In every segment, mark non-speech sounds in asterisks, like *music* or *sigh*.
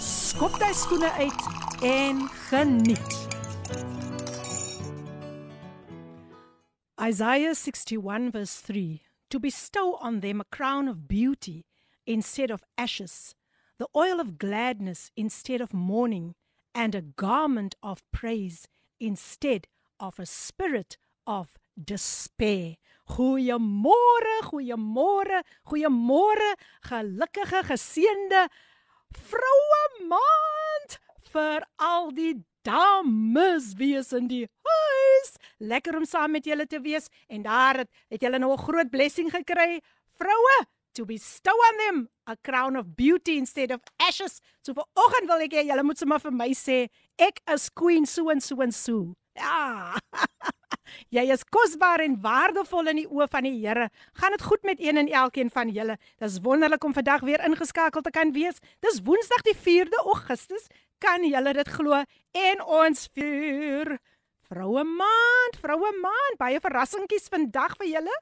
skop jy skoene uit en geniet. Isaiah 61 verse 3 To bestow on them a crown of beauty instead of ashes, the oil of gladness instead of mourning, and a garment of praise instead of a spirit of despair. Goeiemôre, goeiemôre, goeiemôre, gelukkige geseënde vroue maand vir al die dames wees in die huis. Lekker om saam met julle te wees en daar het, het julle nou 'n groot blessing gekry, vroue. To bestow on them a crown of beauty instead of ashes. So vir oggend wil ek hê julle moet sommer vir my sê, ek is queen so en so en so. Ja. *laughs* Jy is kosbaar en waardevol in die oë van die Here. Gaan dit goed met een en elkeen van julle. Dis wonderlik om vandag weer ingeskakel te kan wees. Dis Woensdag die 4de Augustus. Kan julle dit glo? En ons vier Vroue Maand, Vroue Maand. Baie verrassingkies vandag vir julle.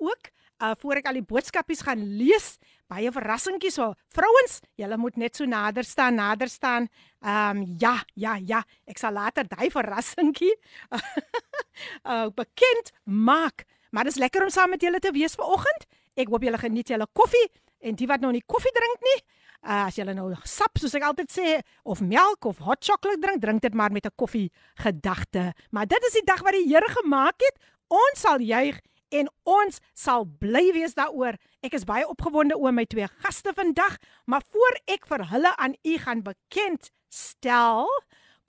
Ook uh voor ek al die boodskapies gaan lees, baie verrassingkies so. Vrouens, julle moet net so nader staan, nader staan. Ehm um, ja, ja, ja, ek sal later daai verrassingkie uh *laughs* bekend maak. Maar dit is lekker om saam met julle te wees vanoggend. Ek hoop julle geniet julle koffie en die wat nou nie koffie drink nie, uh, as julle nou sap soos ek altyd sê of melk of hot chocolate drink, drink dit maar met 'n koffie gedagte. Maar dit is die dag wat die Here gemaak het. Ons sal juig en ons sal bly wees daaroor. Ek is baie opgewonde oor my twee gaste vandag, maar voor ek vir hulle aan u gaan bekend stel,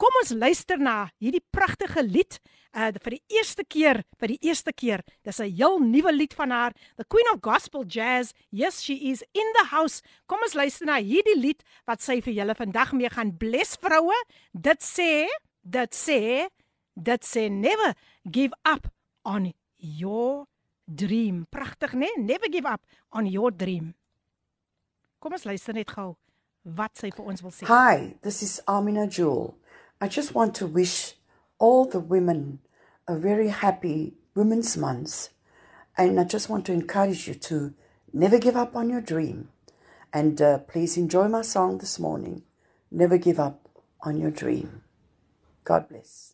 kom ons luister na hierdie pragtige lied. Uh vir die eerste keer, vir die eerste keer, dis 'n heel nuwe lied van haar, The Queen of Gospel Jazz. Yes, she is in the house. Kom ons luister na hierdie lied wat sy vir julle vandag mee gaan bless vroue. Dit sê, dit sê, dit sê never give up on your dream. Pragtig, né? Never give up on your dream. Kom ons luister net gou wat sy vir ons wil sê. Hi, this is Amina Jewel. I just want to wish all the women a very happy Women's Month. And I just want to encourage you to never give up on your dream. And uh, please enjoy my song this morning. Never give up on your dream. God bless.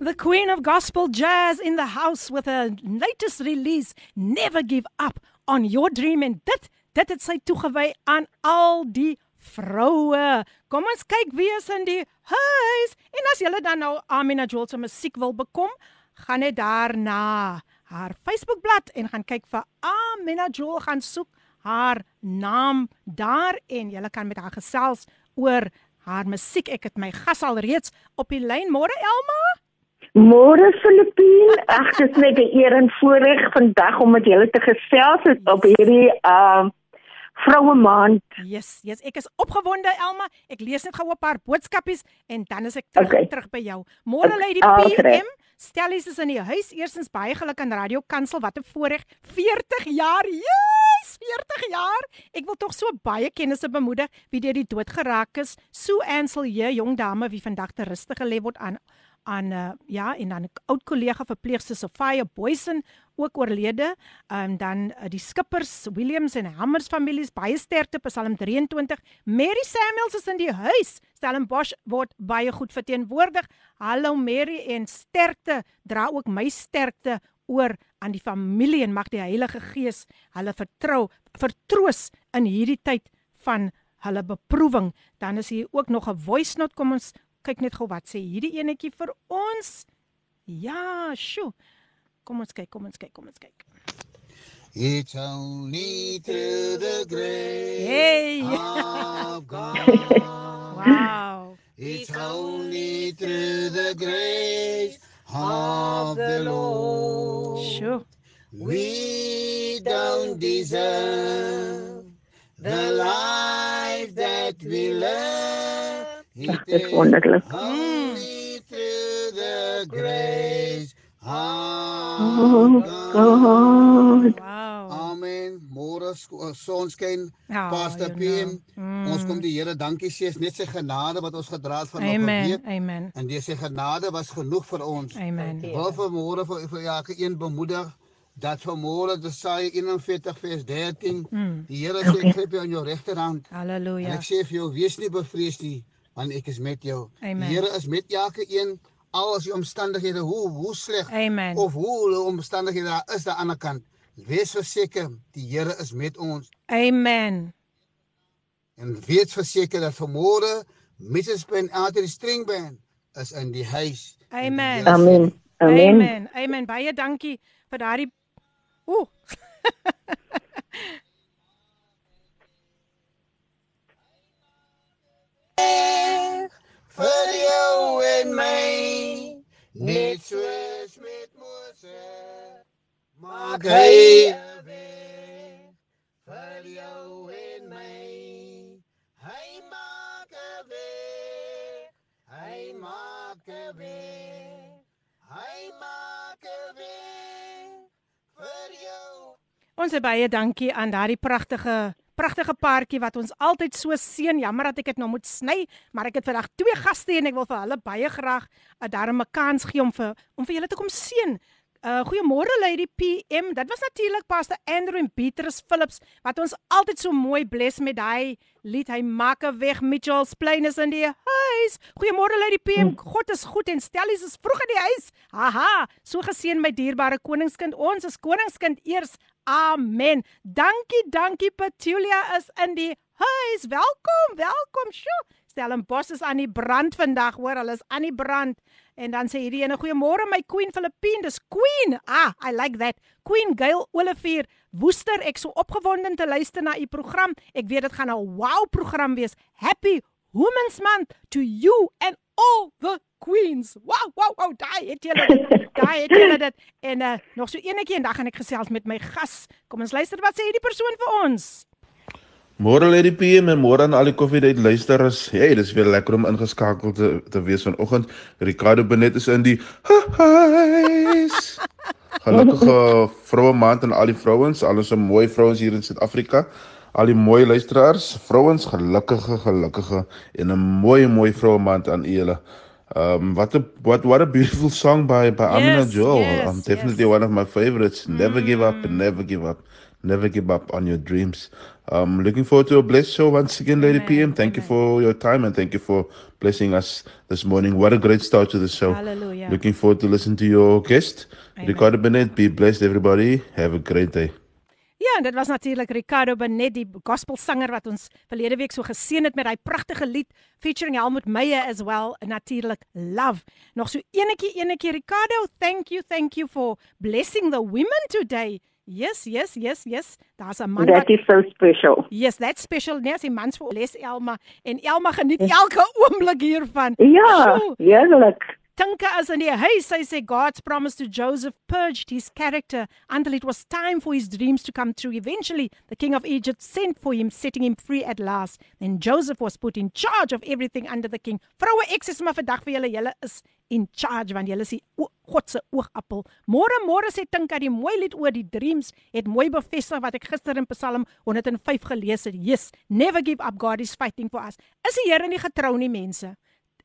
The Queen of Gospel Jazz in the house with her latest release, Never Give Up on Your Dream en dit dit het sy toegewy aan al die vroue. Kom ons kyk wie is in die huis. En as julle dan nou Amina Joel se musiek wil bekom, gaan net daar na haar Facebookblad en gaan kyk vir Amina Joel gaan soek haar naam daar en julle kan met haar gesels oor haar musiek. Ek het my gas al reeds op die lyn. Môre Elma? Môre Filippine, ag dit is net 'n eer en voorreg vandag om met julle te gesels op hierdie uh vroue maand. Yes, yes, ek is opgewonde Elma. Ek lees net gou 'n paar boodskapies en dan is ek terug, Okay. terug by jou. Môre Okay, Lady alles reg. PM. Stellies is in die huis. Eerstens baie geluk aan Radio Kansel. Wat 'n voorreg. 40 jaar. Yes, 40 jaar. Ek wil tog so baie kennisse bemoedig wie deur die dood geraak is. Sue Ansel, 'n jong dame wie vandag te rustig gelê word aan aan uh, ja en dan 'n oud kollega verpleegster Sofia Boysen ook oorlede. Ehm um, dan uh, die Skippers, Williams en Hammers families baie sterkte Psalm 23. Mary Samuels is in die huis. Stellenbosch word baie goed verteenwoordig. Hallo Mary en sterkte. Dra ook my sterkte oor aan die familie en mag die Heilige Gees hulle vertrou, vertroos in hierdie tyd van hulle beproewing. Dan is hier ook nog 'n voice note. Kom ons kyk net gou wat sê hierdie enetjie vir ons. Ja, sjoe. Kom ons kyk, kom ons kyk, kom ons kyk. It's only through the grace Hey. of *laughs* God. Wow. It's only through the grace of the Lord. Sjoe. We don't deserve the life it we love. Dis takes wonderlik. Oh God. Wow. Amen. Môre sk- sonskyn, Ja, Pastor PM. know. Ons kom die Here dankie sê, is net sy genade wat ons gedra het van nog 'n Amen. week. Amen. En dis sy genade was genoeg vir ons. Amen. Wil vanmôre vir vir elke een bemoedig dat vanmôre Jesaja 41 vers 13 Mm. die Here sê ek gryp jou aan jou regterhand en Halleluja. ek sê vir jou wees nie bevrees nie want ek is met jou. Amen. Die Here is met elke een al as die omstandighede hoe hoe sleg Amen. of hoe hulle omstandighede daar is aan die ander kant. Wees verseker die Here is met ons Amen. en weet verseker dat vanmôre Mrs. Ben Alter die stringband is in die huis. En die Amen. Sê, Amen. Amen. Amen. Amen. Baie dankie vir daardie Ooh. *laughs* vir jou en my net soos met Moses maak hy weg. Vir jou en my hy maak 'n weg. Hy maak 'n weg. Hy maak 'n weg. Vir jou. Ons sê baie dankie aan daardie pragtige pragtige paartjie wat ons altyd so seën. Jammer dat ek dit nou moet sny, maar ek het vandag twee gaste en ek wil vir hulle baie graag 'n darm 'n kans gee om vir om vir julle te kom seën. Uh goeiemôre Lady PM. Dit was natuurlik Pastor Andrew en Beatrice Phillips wat ons altyd so mooi bless met daai lied. Hy maak 'n weg Mitchells Plain is in die huis. Goeiemôre Lady PM. God is goed en Stellies is vroeg in die huis. Haha, so geseën my dierbare koningskind. Ons is koningskind eers. Amen. Dankie, dankie Petulia is in die huis. Welkom, welkom. Sjoe. Stellenbosch is aan die brand vandag, hoor. Hulle is aan die brand. En dan sê hierdie ene goeiemôre my Queen Filippine. Dis Queen. Ah, I like that. Queen Gail Olivier Woester. Ek so opgewonde om te luister na u program. Ek weet dit gaan 'n wow program wees. Happy Women's Month to you and all the queens. Wow, wow, wow. Daai het julle dit. *laughs* Daai het julle dit. En uh, nog so enetjie en dan gaan ek gesels met my gas. Kom ons luister wat sê hierdie persoon vir ons. Môre lê die PM en môre aan al die koffiedייט luisterers. Hey, dis weer lekker om ingeskakel te, te wees vanoggend. Ricardo Benet is in die huis. *laughs* Gelukkige vroue maand aan al die vrouens, al ons mooi vrouens hier in Suid-Afrika. Al die mooi luisteraars, vrouens, gelukkige, gelukkige en 'n mooi mooi vroue maand aan julle. Um what a what what a beautiful song by by Amina Yes, Joel. yes, um, definitely yes. one of my favorites. Never give up and never give up. Never give up on your dreams. Um, looking forward to a blessed show once again, Lady Amen, PM. Thank you for your time and thank you for blessing us this morning. What a great start to the show. Hallelujah. Looking forward to listen to your guest, Amen. Ricardo Bennett. Be blessed, everybody. Have a great day. Ja, en dit was natuurlik Ricardo Benet, die gospelsanger wat ons verlede week so geseën het met daai pragtige lied featuring Helmut Meyer as well, natuurlik Love. Nog so enetjie enetjie Ricardo, thank you, thank you for blessing the women today. Yes, yes, yes, yes. Daar's 'n man wat That is so special. Yes, that's special. Nee, sy mans vir les Elma en Elma geniet elke oomblik hiervan. Ja, Sjoe. heerlik. Tinka as in die huis. Sy sê God's promise to Joseph purged his character until it was time for his dreams to come true. Eventually, the king of Egypt sent for him, setting him free at last. Then Joseph was put in charge of everything under the king. Vroue ek sê maar vandag vir julle, julle is in charge want julle is die God se oogappel. Môre môre sê Tinka die mooi lied oor die dreams het mooi bevestig wat ek gister in Psalm 105 gelees het. Yes, never give up. God is fighting for us. Is die Here nie getrou nie mense?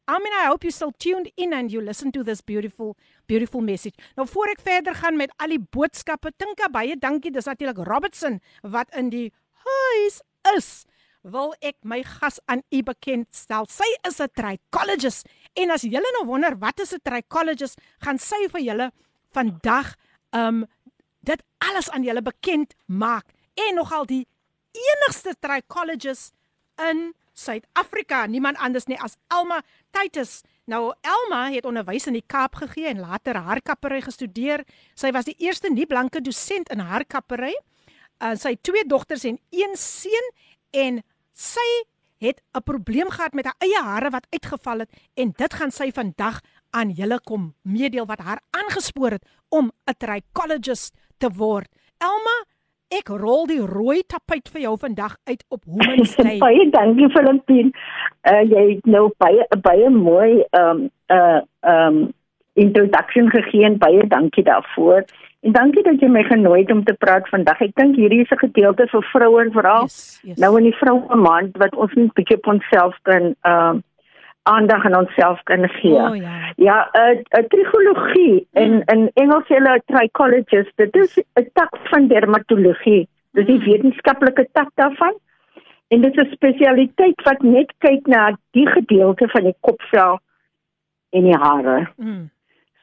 I mean, I hope you still tuned in and you listen to this beautiful, beautiful message. Nou voor ek verder gaan met al die boodskappe, Tinka baie dankie. Dis natuurlik Robertson wat in die huis is. Wil ek my gas aan u bekendstel. Sy is 'n trichologist en as julle nou wonder wat is 'n trichologist, gaan sy vir julle vandag um dit alles aan julle bekend maak en nogal die enigste trichologist in Suid-Afrika, niemand anders nie as Elma Titus. Nou Elma het onderwys in die Kaap gegee en later haarkappery gestudeer. Sy was die eerste nie-blanke dosent in haarkappery. Uh, sy het twee dogters en een seun en sy het 'n probleem gehad met haar eie hare wat uitgeval het en dit gaan sy vandag aan julle kom meedeel wat haar aangespoor het om 'n trichologist te word. Elma, ek rol die rooi tapuit vir jou vandag uit op *laughs* Women's Day. baie dankie Filippin. Uh jy het nou baie baie mooi ehm um, uh ehm um, introduction gegee en baie dankie daarvoor. En dankie dat jy my genooi het om te praat vandag. Ek dink hierdie is 'n gedeelte vir vroue veral Yes, yes. nou in die vroue maand wat ons net bietjie op onsself kan ehm uh, aandag aan onsself kan gee. O, ja. Ja, 'n uh, uh, trigologie in in Engels hulle trichologist. Dit is 'n tak van dermatologie. Dit is die wetenskaplike tak daarvan. En dit is 'n spesialiteit wat net kyk na die gedeelte van die kopvel en die hare. Mm.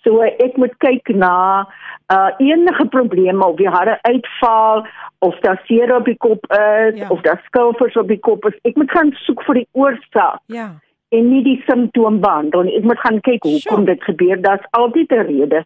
So ek moet kyk na uh enige probleme of die hare uitval of daar seer op die kop is Ja. of daar skilfers op die kop is. Ek moet gaan soek vir die oorsaak Ja. En nie die simptoom behandel nie. Ek moet gaan kyk hoekom dit gebeur. Daar's altyd 'n rede.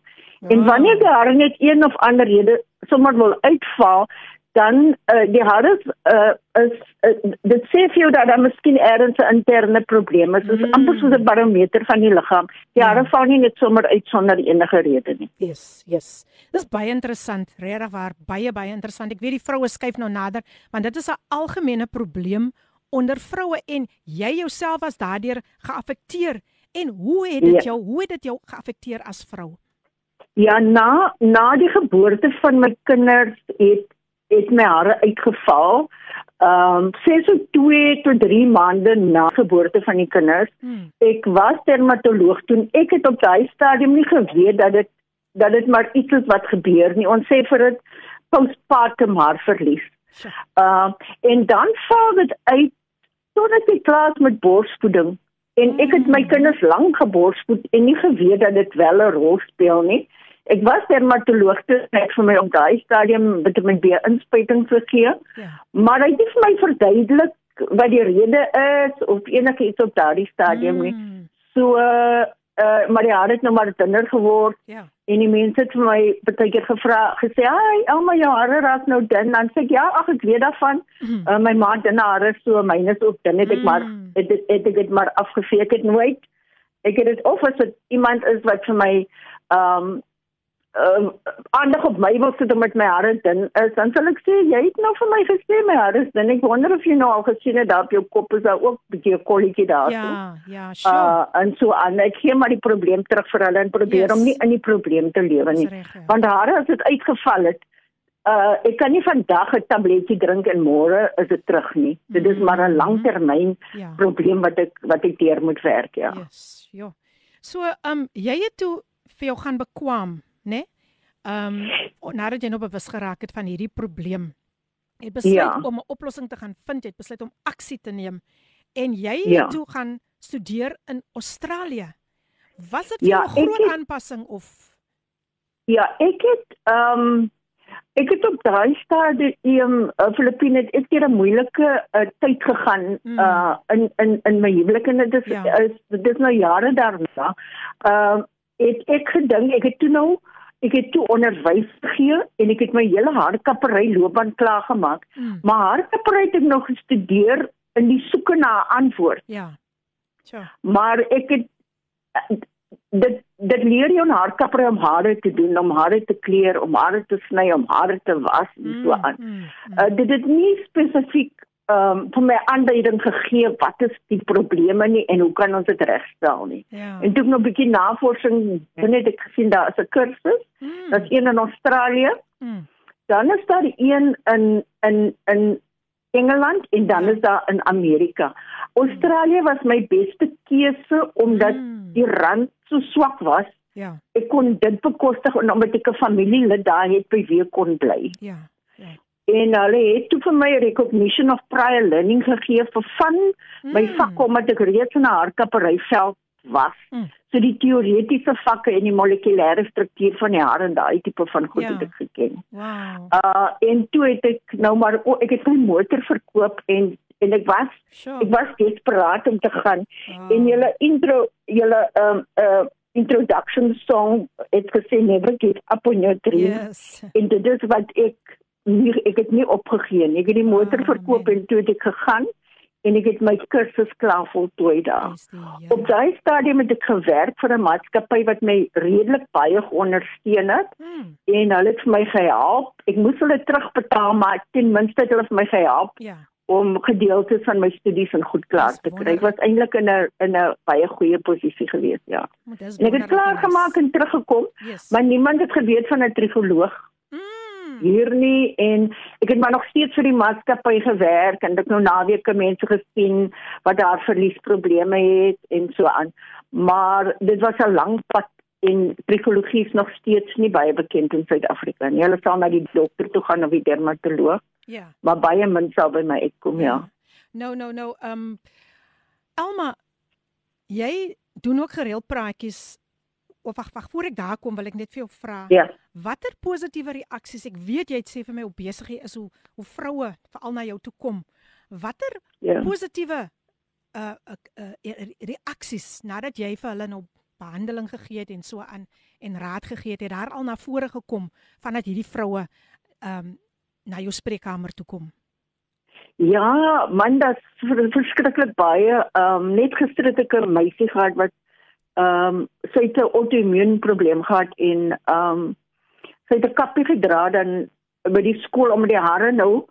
En Wow. wanneer die hare net een of ander rede sommer wil uitval, dan uh, die hare uh, is uh, dit sê vir jou dat daar miskien ergens 'n interne probleem is. Dit is Mm. amper soos 'n barometer van die liggaam. Die Ja. hare val nie net sommer uit sonder enige rede nie. Yes, yes. Dis baie interessant, regtig waar, baie baie interessant. Ek weet die vroue skuif nou nader, want dit is 'n algemene probleem onder vroue en jy jouself was daardeur geaffekteer. En hoe het dit Ja. jou, hoe het dit jou geaffekteer as vrou? Ja, na na die geboorte van my kinders het het my hare uitgeval. Ehm um, sê so 2 tot 3 maande na geboorte van die kinders. Hmm. Ek was dermatoloog toen ek het op daai stadium nie geweet dat dit dat dit maar iets is wat gebeur nie. Ons sê vir dit postpartum haarverlies. Sjoe. Uh en dan val dit uit totdat ek klaar is met borsvoeding. En ek het my kinders lank geborsvoed en nie geweet dat dit wel 'n rol speel nie. Ek was dermatoloog toe net vir my om daai stadium Vitamiin B inspuiting te gee, Ja. maar hy het nie vir my verduidelik wat die rede is of enigiets op daardie stadium nie. Mm. So uh, uh maar hare het nou maar dunner geword Ja. en die mense het vir my baie keer gevra gesê, "Ag, Elma, jou hare raak nou dun." Dan sê ek, "Ja, ag ek weet daarvan." Mm. Uh, my ma het dunne hare so myne is ook dun het ek maar Mm. het, het, het ek dit maar afgevee ek het nooit ek het dit of as dit iemand is wat vir my um um aandag op my wil sit om met my hare dun is dan sal ek sê jy het nou vir my gesê my hare is dun ek wonder of jy nou al gesien het daar op jou kop is daar ook 'n bietjie kolletjie daar Ja, ja, sure. uh en so aan ek gee maar die probleem terug vir hulle en probeer Yes. om nie in die probleem te lewe nie Dis reg, ja. want hare as dit uitgeval het uh ek kan nie vandag 'n tabletjie drink en môre is dit terug nie dit is maar 'n langtermyn Ja. probleem wat ek wat ek deur moet werk ja Yes, ja. So, ehm um, jy het toe vir jou gaan bekwam, né? Nee? Ehm um, nadat jy nou bewus geraak het van hierdie probleem. Jy besluit Ja. om 'n oplossing te gaan vind, jy het besluit om aksie te neem en jy het Ja. toe gaan studeer in Australië. Was dit Ja, 'n groot het- aanpassing of ja ek het um ek het op daai stadium uh, Filippine het ek deur 'n moeilike uh, tyd gegaan Mm. uh in in in my huwelik en dit is Ja. is dit is nou jare daarna uh het ek gedink ek het toe nou ek het toe onderwys gegee en ek het my hele haarkappery loopbaan klaar gemaak mm, maar haarkappery het ek nog gestudeer in die soeke na 'n antwoord ja. Sjoe. maar ek het dit dit leer jou 'n haarkapper om hare te doen, om hare te kleur, om hare te sny, om hare te was en so aan. Mm, mm, Uh, dit het nie spesifiek ehm um, vir my aanduiding gegee wat is die probleme nie en hoe kan ons dit regstel nie. ja. En toe ek nog 'n bietjie navorsing doen het ek gesien daar is 'n kursus, Mm, daar's een in Australië, mm, dan is daar een in in in Engeland en dan Ja. is daar in Amerika. Australië was my beste keuse omdat Mm. die rand so swak was. ja. Ek kon dit bekostig en omdat ek 'n familielid daar het by wie kon bly. Ja. Ja. En hulle het toe vir my recognition of prior learning gegee vir van my Mm. vak omdat ek reeds in 'n haarkapperyveld was. Mm. So die teoretiese vakke en die molekulêre struktuur van die haar en daai tipe van goed Ja. het ek geken. Wow. Uh en toe het ek nou maar o, ek het my motor verkoop en en ek was Sure. ek was desperaat om te gaan Wow. en julle intro julle um uh introduction song het gesê never give up on your dream Yes. en dit is wat ek nie ek het nie opgegee nie ek het die motor Ah, verkoop nee. en toe het ek gegaan en ek het my kursus klaar voltooi daar. Die Op Here. daai stadium het ek gewerk vir 'n maatskappy wat my redelik baie ondersteun het Hmm, en hulle het vir my gehelp. Ek moes hulle terugbetaal, maar ten minste het hulle vir my gehelp Ja. om gedeeltes van my studies in goed klaar te kry. Ek was eintlik in 'n in 'n baie goeie posisie gewees, ja. En ek het klaar gemaak en teruggekom, Yes. maar niemand het geweet van 'n trigoloog hier nie en ek het maar nog steeds vir die maatskappy gewerk en ek nou naweke mense gesien wat daar verliesprobleme het en so aan. Maar dit was 'n lang pad en trikologie is nog steeds nie baie bekend in Suid-Afrika nie. Hulle sal na die dokter toe gaan of die dermatoloog, ja. maar baie min sal by my uitkom, ja. Nou nou nou ehm um, Elma jy doen ook gereeld praatjies of wag wag voor ek daar kom wil ek net vir jou vra. Ja. Watter positiewe reaksies ek weet jy het sê vir my hoe besig jy is hoe hoe vroue veral na jou toe kom. Watter Ja. positiewe uh, uh, uh reaksies nadat jy vir hulle nou behandeling gegee het en so aan en raad gegee het, het daar al na vore gekom vandat hierdie vroue ehm um, na jou spreekkamer toe kom. Ja, man, dit is ver- verskriklik baie. Ehm um, net gister het ek 'n meisie gehad wat ehm um, sy het 'n auto-immuun probleem gehad en ehm um, sy het 'n kappie gedra dan by die skool omdat die hare nou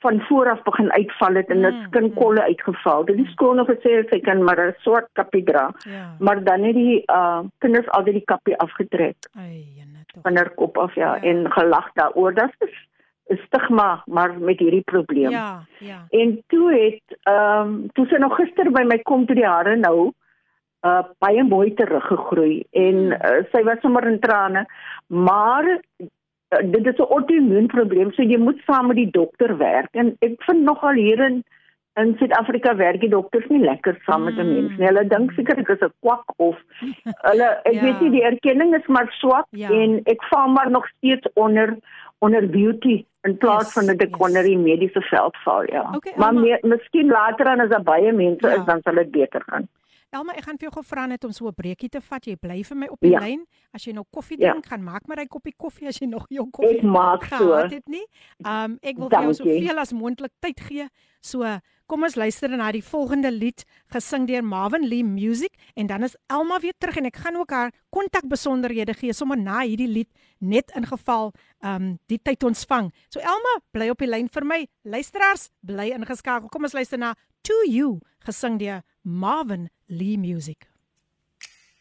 van voor af begin uitval het en dit Mm, skinkolle uitgeval. Dit die skool nog gesê sy kan maar 'n swart kappie dra, Ja. maar dan het die uh kinders altyd die kappie afgetrek Ai, jene van haar kop af ja, Ja. en gelag daaroor. Dit is 'n stigma maar met hierdie probleem. Ja, ja. En toe het ehm um, toe sy nog gister by my kom toe die hare nou uh baie mooi teruggegroei en uh, sy was sommer in trane maar uh, dit is 'n auto-immuun probleem so jy moet saam met die dokter werk en ek vind nogal hier in in Suid-Afrika werk die dokters nie lekker saam met 'n Mm. mens nie. Hulle dink seker ek is 'n kwak of *laughs* hulle ek Ja. weet nie die erkenning is maar swak Ja. en ek val maar nog steeds onder onder beauty in plaas Yes, van dat ek yes. onder die mediese veld val ja. Okay, maar meer, miskien later dan as daar baie mense Ja. is dan sal dit beter gaan. Elma, ek gaan vir jou gevra net om so 'n breekie te vat. Jy bly vir my op die Ja. lyn. As jy nou koffie Ja. drink, gaan maak maar hy koppie koffie as jy nog jou koffie Ek maak so. het nie. Um ek wil vir jou soveel as moontlik tyd gee. So kom ons luister na die volgende lied gesing deur Marvin Lee Music en dan is Elma weer terug en ek gaan ook haar kontakbesonderhede gee sommer na hierdie lied net in geval um die tyd ons vang. So Elma, bly op die lyn vir my. Luisteraars, bly ingeskakel. Kom ons luister na To You gesing deur Marvin Lee Music.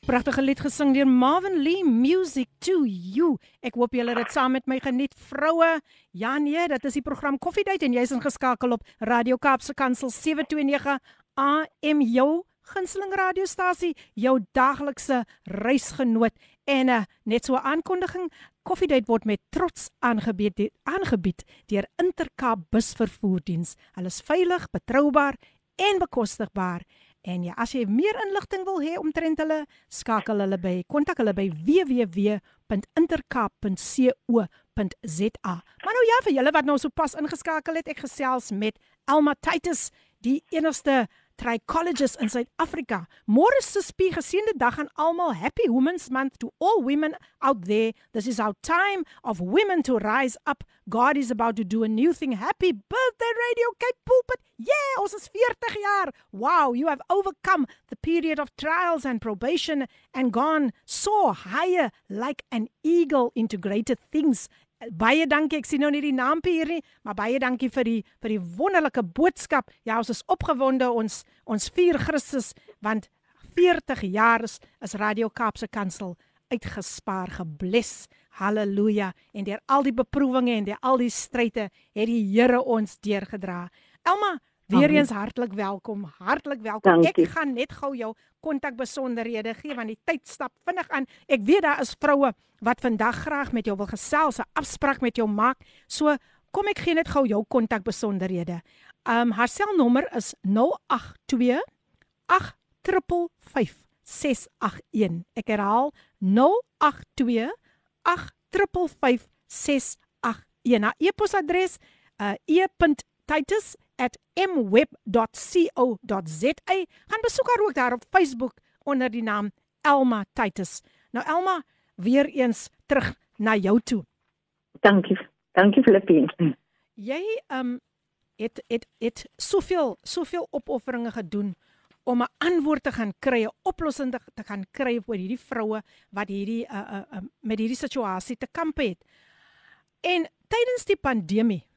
Pragtige lied gesing deur Marvin Lee Music to You. Ek hoop julle het dit saam met my geniet, vroue. Ja nee, dit is die program Koffiedייט en jy's ingeskakel op Radio Kaapse Kansel 729 AM jou gunsteling radiostasie, jou daglikse reisgenoot en uh, net so 'n aankondiging. Koffiedייט word met trots aangebied aangebied deur Intercape busvervoerdiens. Hulle is veilig, betroubaar en bekostigbaar. En ja, as jy meer inligting wil hê omtrent hulle, skakel hulle by kontak hulle by www.intercape.co.za. Maar nou ja, vir julle wat nou sopas ingeskakel het, ek gesels met Elma Titus, die enigste trichologist in Suid-Afrika. Môre se spie geseënde dag aan almal. Happy Women's Month to all women out there. This is our time of women to rise up. God is about to do a new thing. Happy birthday Radio Cape Pulpit. Yeah, ons is 40 jaar. Wow, you have overcome the period of trials and probation and gone so higher like an eagle into greater things. Baie dankie. Ek sien nou nie die naampie hier nie, maar baie dankie vir die vir die wonderlike boodskap. Ja, ons is opgewonde. Ons ons vier Christus want 40 jaar is, is Radio Kaapse Kansel uitgespaar gebless. Halleluja. En deur al die beproewinge en deur al die stryde het die Here ons deurgedra. Elma, weer Amen. eens hartlik welkom. Hartlik welkom. Dankie. Ek gaan net gou jou kontakbesonderhede gee want die tyd stap vinnig aan. Ek weet daar is vroue wat vandag graag met jou wil gesels, 'n afspraak met jou maak. So kom ek gee net gou jou kontakbesonderhede. Um haar selnommer is 082 855 681. Ek herhaal 082 855 681. Na e-posadres uh e.titus@mweb.co.za. Gaan besoek haar ook daar op Facebook onder die naam Elma Titus. Nou Elma, weer eens terug na jou toe. Dankie. Dankie Filippine. Jy um het het het soveel soveel opofferinge gedoen om 'n antwoord te gaan kry, 'n oplossing te, te gaan kry vir hierdie vroue wat hierdie uh, uh, uh, met hierdie situasie te kamp het. En tydens die pandemie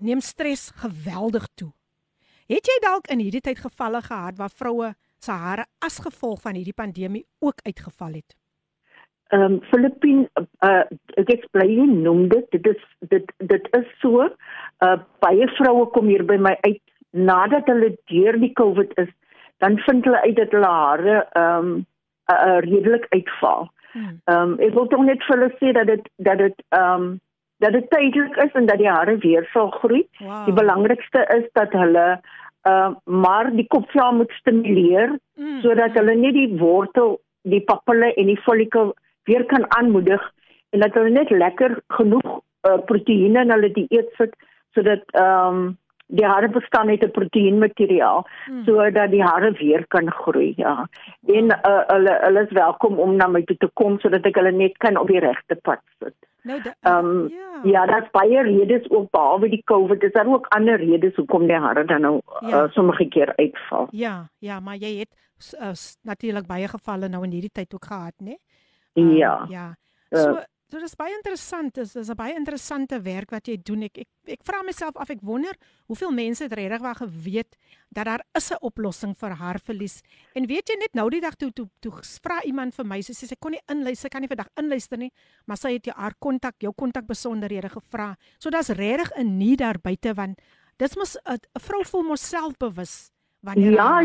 neem stres geweldig toe. Het jy dalk in hierdie tyd gevalle gehad waar vroue se hare as gevolg van hierdie pandemie ook uitgeval het? Ehm um, Filippin uh ek explain noem dit dit is dit dit is so uh baie vroue kom hier by my uit nadat hulle deur die COVID is dan vind hulle uit dat hulle hare ehm um, uh, uh, redelik uitval. Hmm. Ehm um, ek wil tog net vir hulle sê dat dit dat dit ehm um, dat dit tydelik is en dat die hare weer sal groei. Wow. Die belangrikste is dat hulle uh, maar die kopvel moet stimuleer hmm. sodat hulle nie die wortel, die pappele en die follikel weer kan aanmoedig en dat hulle net lekker genoeg uh, proteïene in hulle dieet sit sodat ehm um, die hare bestaan uit 'n proteïenmateriaal hmm. sodat die hare weer kan groei ja en uh, hulle hulle is welkom om na my toe te kom sodat ek hulle net kan op die regte pad sit nou ehm um, ja, ja daar's baie redes ook behalwe die covid. Is daar ook ander redes hoekom die hare dan nou ja. uh, sommige keer uitval? Ja ja maar jy het uh, natuurlik baie gevalle nou in hierdie tyd ook gehad nê um, ja. Ja so uh, So dis baie interessant. Dis dis 'n baie interessante werk wat jy doen. Ek ek ek vra myself af ek wonder hoeveel mense het regtig wel geweet dat daar is 'n oplossing vir haarverlies. En weet jy net nou die dag toe toe toe vra iemand vir my sy sê sy kon nie inluister, kan nie vandag inluister nie, maar sy het jou haar kontak, jou kontak besonderhede gevra. So daar's regtig 'n nie daar buite want dis mos 'n vrou voel mos selfbewus wanneer ja,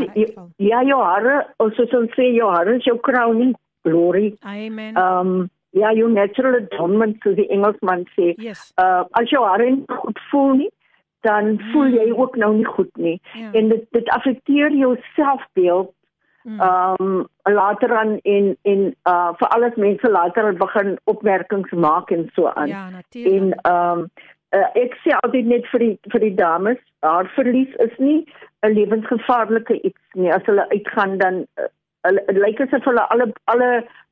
ja, jou hare, soos ons sê jou hare is jou crowning glory. Amen. Ehm um, Ja, jou natural adornment so die Engelsman sê. Yes. Uh as jou hare goed voel nie, dan mm. voel jy ook nou nie goed nie. Yeah. Ja. En dit dit affekteer jou selfbeeld. Mm. Um later aan en en uh vir alles mense later begin opmerkings maak en so aan. Ja, natuurlik. En um uh, ek sê altyd net vir die vir die dames, haar verlies is nie 'n lewensgevaarlike iets nie. As hulle uitgaan dan hulle lyk asof hulle alle alle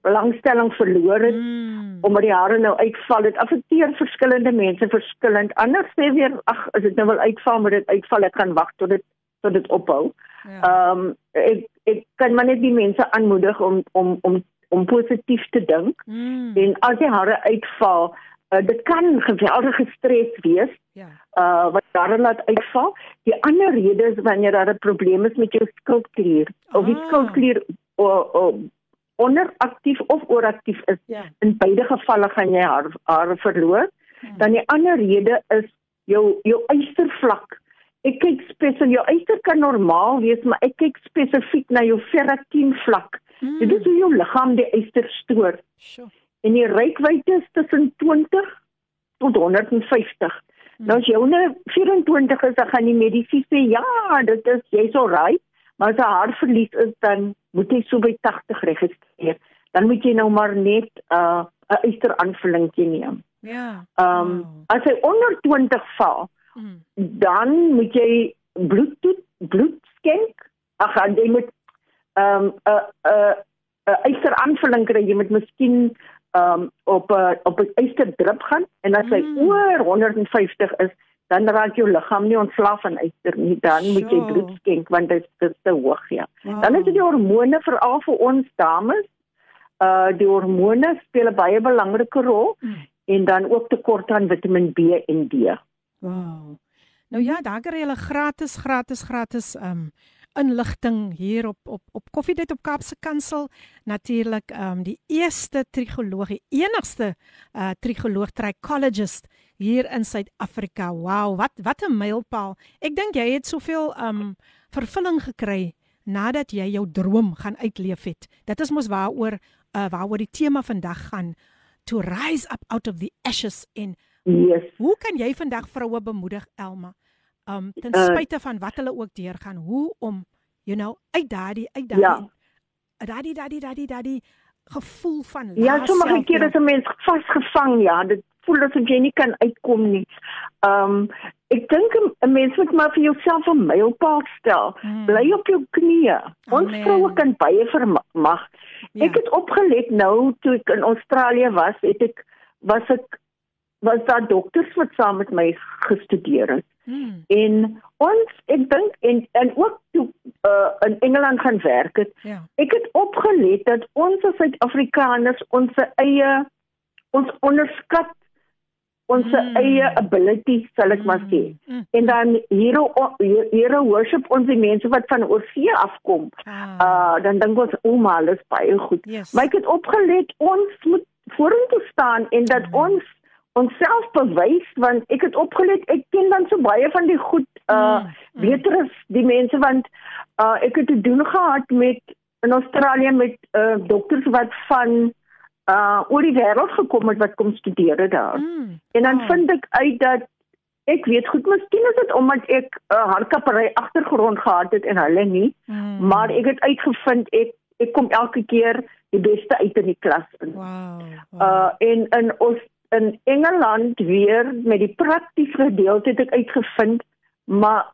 belangstelling verloor het mm. omdat die hare nou uitval. Dit affekteer verskillende mense verskillend. Anders sê weer ag, as dit nou wil uitval, moet dit uitval. Ek kan wag tot dit tot dit ophou. Ja. Ehm ja. um, ek ek kan maar net die mense aanmoedig om om om om positief te dink. Mm. En as die hare uitval, uh, dit kan geweldige stres wees. Ja. Uh wat daar laat uitval. Die ander rede is wanneer daar 'n probleem is met jou skildklier ah. of die ah. Skildklier of onderaktief of ooraktief is. Ja. In beide gevalle gaan jy haar hare verloor. Hmm. Dan die ander rede is jou jou eistervlak. Ek kyk spesifiek jou eister kan normaal wees, maar ek kyk spesifiek na jou ferritin vlak. Hmm. Dit is hoe jou liggaam die eister stoor. Sure. En die reikwyte is tussen 20 tot 150. Hmm. Nou as jy onder 24 is, dan gaan die mediese sê ja, dit is jy's al right, maar as 'n hartverlies is dan moet jy so by 80 registreer. Dan moet jy nou maar net 'n uh, 'n eister aanvullingkie neem. Ja. Ehm um, oh. as jy onder 20 val, mm. dan moet jy bloed toet, bloed skenk. Ag, jy moet ehm um, 'n 'n 'n eister aanvulling kry. Jy moet miskien ehm um, op 'n op 'n eister drip gaan en as hy mm. oor 150 is, dan raak jou liggaam nie ontslaaf van eister nie dan sure. moet jy bloed skenk want dit is te hoog ja wow. dan is dit die hormone veral vir ons dames uh die hormone speel 'n baie belangrike rol mm. en dan ook tekort aan Vitamiin B en D wow nou ja daar kry jy gratis gratis gratis um inligting hier op op op Koffiedייט op Kaapse Kansel natuurlik um die eerste trigoloog die enigste uh trigoloog trichologist hier in Suid-Afrika. Wow, wat wat 'n mylpaal. Ek dink jy het soveel um vervulling gekry nadat jy jou droom gaan uitleef het. Dit is mos waaroor uh waaroor die tema vandag gaan to rise up out of the ashes in. Yes. Hoe kan jy vandag vroue bemoedig Elma? Um ten uh, spyte van wat hulle ook deurgaan, hoe om you know uit daardie uit daardie ja. daardie daardie daardie daardie gevoel van Ja, sommige kere is 'n mens vasgevang, ja, dit voel asof jy nie kan uitkom nie. Um ek dink 'n mens moet maar vir jouself 'n mylpaal stel. Hmm. Bly op jou knieë. Ons vroue kan baie vermag. Ja. Ek het opgelet nou toe ek in Australië was, het ek was ek was daar dokters wat saam met my gestudeer het. Mm. En ons ek dink en en ook toe uh, in Engeland gaan werk het, Ja. ek het opgelet dat ons as Suid-Afrikaners ons eie ons onderskat ons Mm. eie ability sal ek maar sê. Mm. En dan hier hier worship ons die mense wat van oorsee afkom. Ah. Uh dan dink ons o, maar hulle is baie goed. Yes. Maar ek het opgelet ons moet vorentoe staan en dat Mm. ons onsself bewys want ek het opgelet ek ken dan so baie van die goed uh Mm, mm. beter as die mense want uh ek het te doen gehad met in Australië met uh dokters wat van uh oor die wêreld gekom het wat kom studeer het daar. Mm. En dan Oh. vind ek uit dat ek weet goed miskien is dit omdat ek 'n uh, hardkappery agtergrond gehad het en hulle nie, Mm. maar ek het uitgevind ek ek kom elke keer die beste uit in die klas in. Wow. wow. Uh en in ons in Engeland weer met die praktiese gedeelte het ek uitgevind, maar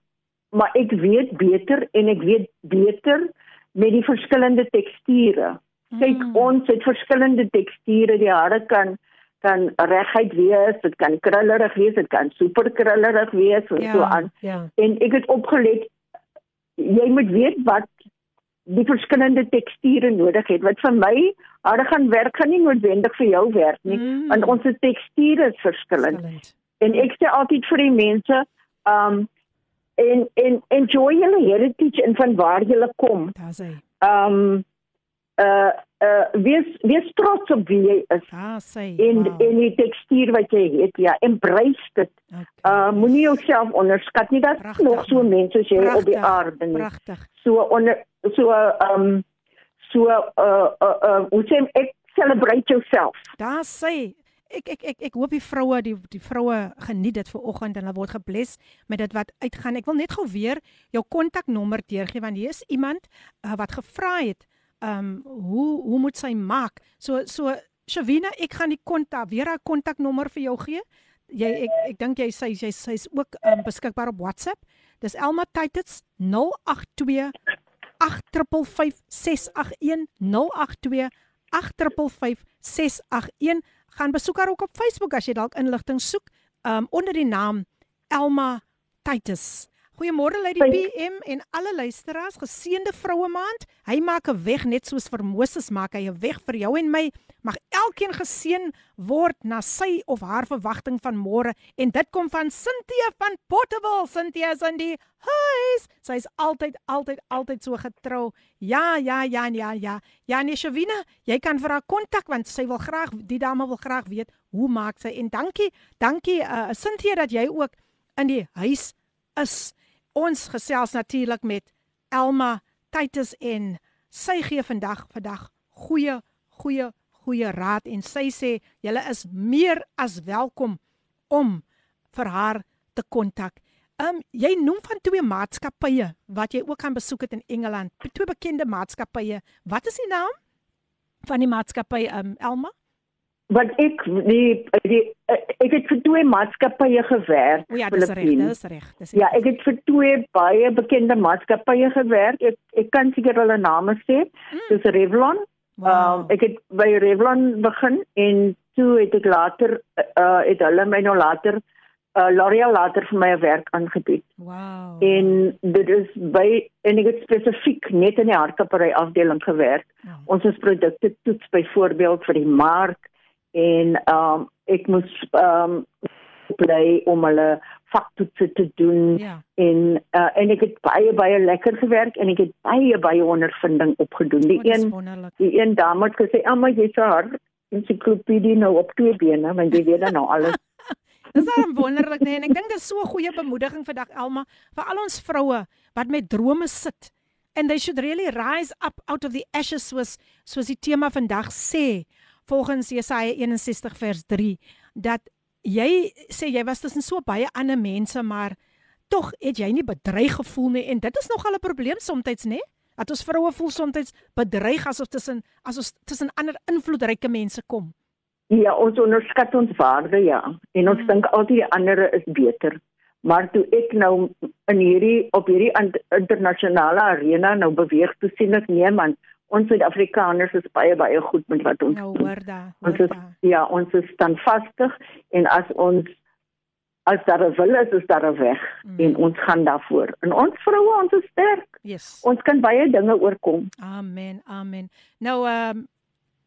maar ek weet beter en ek weet beter met die verskillende teksture. Kyk, Mm. ons het verskillende teksture. Die hare kan kan reguit wees, dit kan krullerig wees, dit kan super krullerig wees en so aan. Ja. En ek het opgelet jy moet weet wat die verskillende teksture nodig het. Wat vir my hare gaan werk gaan nie noodwendig vir jou werk nie, Mm. want ons teksture is verskillend. Verskillend. En ek sê altyd vir die mense, um en en enjoy julle heritage en van waar julle kom. Daar's hy. Um uh uh wees wees trots op wie jy is Daar's hy. en wow. en die tekstuur wat jy het. Ja, embrace dit. Okay. Uh moenie jouself onderskat nie. Daar's nog so mense soos jy op die aarde nie. Pragtig. So onder so um so uh uh, uh hoe sê ek celebrate yourself. Daar sê ek ek ek ek hoop die vroue die die vroue geniet dit ver oggend en hulle word gebless met dit wat uitgaan. Ek wil net gou weer jou kontaknommer deurgee want hier is iemand uh, wat gevra het um hoe hoe moet sy maak? So so Shavina, ek gaan die kontak weer 'n kontaknommer vir jou gee. Jy ek ek dink jy sy sy sy's ook um, beskikbaar op WhatsApp. Dis Elma Titets 082 855681 082 855681 gaan besoek haar ook op Facebook as jy dalk inligting soek um onder die naam Elma Titus. Goeiemôre Lady Goeie- PM en alle luisteraars, geseënde vroue maand. Hy maak 'n weg net soos vir Moses maak hy 'n weg vir jou en my. Mag elkeen geseën word na sy of haar verwagting van môre en dit kom van Cynthia van Portable. Cynthia is in die huis. Sy's altyd altyd altyd so getrou. Ja, ja, ja, ja, ja. Ja, nee Shavina, jy kan vir haar kontak want sy wil graag die dame wil graag weet hoe maak sy en dankie, dankie uh, Cynthia dat jy ook in die huis is. Ons gesels natuurlik met Elma Titus en sy gee vandag vandag goeie goeie goeie raad en sy sê julle is meer as welkom om vir haar te kontak. Um jy noem van twee maatskappye wat jy ook gaan besoek het in Engeland. Twee bekende maatskappye. Wat is die naam van die maatskappy um Elma? Want ek die die ek het vir twee maatskappye gewerk. O ja, dis reg, dis reg. Dis Ja, ek het vir twee baie bekende maatskappye gewerk. Ek ek kan seker hulle name sê. Dis Revlon. wow. Um, ek het by Revlon begin en toe het ek later uh het hulle my nou later uh L'Oreal later vir my 'n werk aangebied. wow. En dit is by en ek het spesifiek net in die hardkappery afdeling gewerk. wow. Ons het produkte toets byvoorbeeld vir die mark en um ek moes um bly om hulle vaktoetse te doen Ja. en uh, en ek het baie baie lekker gewerk en ek het baie baie ondervinding opgedoen. Die Oh, een wonderlik. die een dame het gesê, "Amma, jy's 'n hard ensiklopedie nou op twee bene, want jy weet dan nou alles." *laughs* Dis dan wonderlik nee en ek dink dit is so 'n goeie bemoediging vandag Elma vir al ons vroue wat met drome sit. And they should really rise up out of the ashes soos soos die tema vandag sê volgens Jesaja 61 vers 3 dat jy sê jy was tussen so baie ander mense maar tog het jy nie bedreig gevoel nie en dit is nogal 'n probleem soms nê dat ons vroue voel soms bedreig asof tussen as ons tussen ander invloedryke mense kom. Ja, ons onderskat ons waarde ja en ons Mm. dink altyd die ander is beter. Maar toe ek nou in hierdie op hierdie internasionale arena nou beweeg toe sien ek nee man, ons Suid-Afrikaners is baie baie goed met wat ons Nou hoor Ons hoor is daar. ja, ons is standvastig en as ons as daar 'n wil is, is daar 'n weg mm. en ons gaan daarvoor. En ons vroue, ons is sterk. Yes. Ons kan baie dinge oorkom. Amen. Amen. Nou ehm um,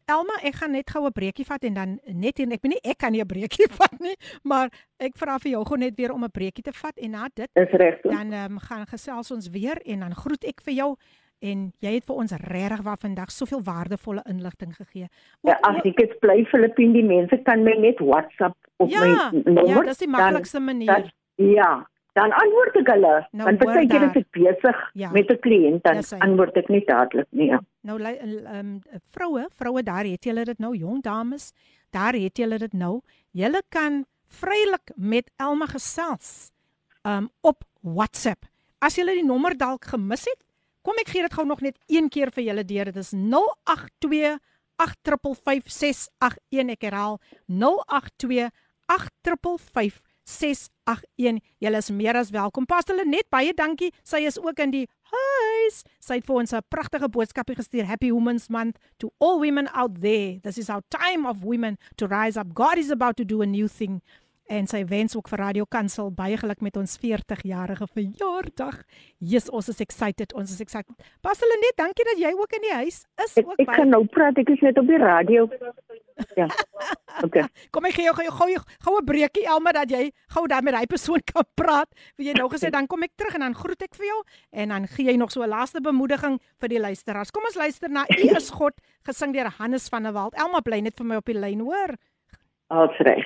Elma, ek gaan net gou 'n breekie vat en dan net en ek weet nie ek kan nie 'n breekie *laughs* vat nie, maar ek vra vir jou gou net weer om 'n breekie te vat en na dit Is reg. dan ehm um, gaan gesels ons weer en dan groet ek vir jou en jy het vir ons regtig waar vandag soveel waardevolle inligting gegee. Ja, as ek dit bly Filippine, die mense kan my net WhatsApp op ja, my nommer. Ja, dis die maklikste manier. Dan, ja, dan antwoord ek hulle. Nou, Want baie keer is ek besig Ja. met 'n kliënt dan hy. antwoord ek nie dadelik nie. Ja. Nou ehm um, vroue, vroue daar het julle dit nou, jong dames, daar het julle dit nou. Julle kan vrylik met Elma gesels um op WhatsApp. As julle die nommer dalk gemis het, kom ek gee dit gou nog net een keer vir julle deur. Dit is 082 8555681 ek herhaal 082 855 681. Julle is meer as welkom. Pas hulle net baie dankie. Sy is ook in die huis. Sy het vir ons 'n pragtige boodskapie gestuur. Happy Women's Month to all women out there. This is our time of women to rise up. God is about to do a new thing. En sy wens ook vir Radio Kansel baie geluk met ons 40-jarige verjaardag. Yes, ons is excited. Ons is excited. Net dankie dat jy ook in die huis is. Ek, ook ek kan nou praat, ek is net op die radio. Ja. Okay. *laughs* Kom ek gee jou gou gou gou 'n breekie Elma dat jy gou dan met daai persoon kan praat. Wie jy nou gesê dan kom ek terug en dan groet ek vir jou en dan gee jy nog so 'n laaste bemoediging vir die luisteraars. Kom ons luister na U is God gesing deur Hannes van der Walt. Elma bly net vir my op die lyn, hoor. Als reg.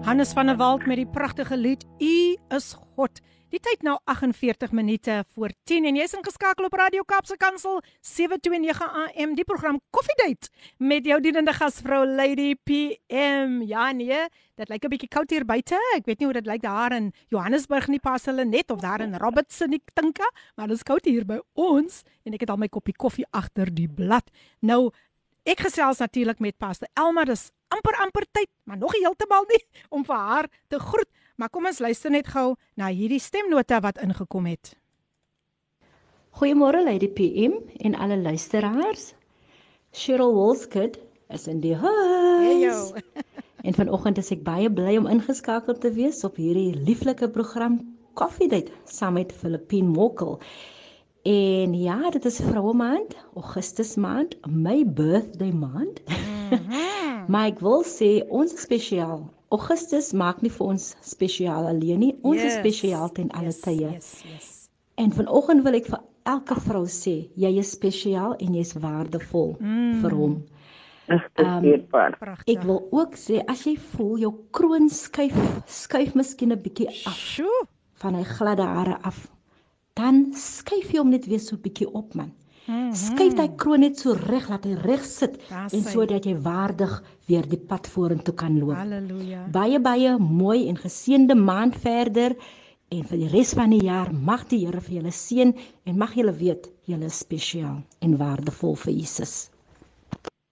Alright. Hannes van der Walt met die pragtige lied U is God. Die tyd nou 48 minute voor 10 en jy's ingeskakel op Radio Kaapse Kansel 729 AM die program Koffiedייט met jou dienende gasvrou Lady PM. Ja nee, dit lyk 'n bietjie koud hier buite. Ek weet nie hoe dit lyk daar in Johannesburg nie pas hulle net of daar in Robertson ek dink, maar dit is koud hier by ons en ek het al my koppie koffie agter die blad. Nou Ek gesels natuurlik met Pastor Elma. Dis amper amper tyd, maar nog nie heeltemal nie *laughs* om vir haar te groet. Maar kom ons luister net gou na hierdie stemnota wat ingekom het. Goeiemôre Lady PM en alle luisteraars. Cheryl Wolskid is in die huis. *laughs* En vanoggend is ek baie bly om ingeskakel te wees op hierdie lieflike program Koffiedייט saam met Filippine Mokkel. En ja, dit is vroue maand, Augustus maand, my birthday maand. *laughs* maar ek wil sê ons is spesiaal. Augustus maak nie vir ons spesiaal alleen nie. Ons is spesiaal ten alle yes, tye. Yes, yes. En vanoggend wil ek vir elke vrou sê, jy is spesiaal en jy's waardevol mm. vir hom. Pragtig. Ek wil ook sê as jy voel jou kroon skuif, skuif miskien 'n bietjie af Sjoe. van hy gladde hare af, dan skuif jy hom net weer so 'n bietjie op man. Skuif daai kroon net so reg laat hy reg sit Daar en sodat jy waardig weer die pad vorentoe kan loop. Halleluja. Baie baie mooi en geseënde maand verder en vir die res van die jaar mag die Here vir julle seën en mag julle weet julle is spesiaal en waardevol vir Jesus.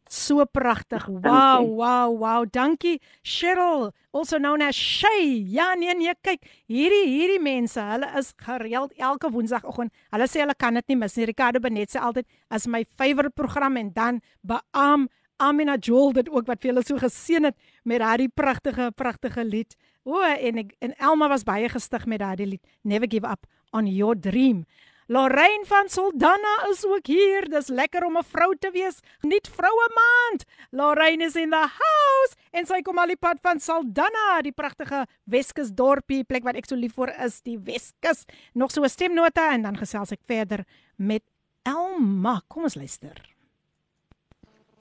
So pragtig. Wow, wow, wow. Dankie Cheryl, also known as Shay. Ja, nee nee, kyk, hierdie hierdie mense, hulle is gereeld elke woensdagoggend. Hulle sê hulle kan dit nie mis nie. Ricardo Benet sê altyd as my favourite program en dan beam Amina Joel dit ook wat vir hulle so geseën het met daardie pragtige pragtige lied. O, en ek en Elma was baie gestig met daardie lied. Never give up on your dream. Lorraine van Saldanha is ook hier. Dis lekker om 'n vrou te wees. Nuut vroue maand. Lorraine is in the house en sy kom al die pad van Saldanha, die pragtige Weskus dorpie, plek wat ek so lief vir is, die Weskus. Nog so 'n stemnota en dan gesels ek verder met Elma. Kom ons luister.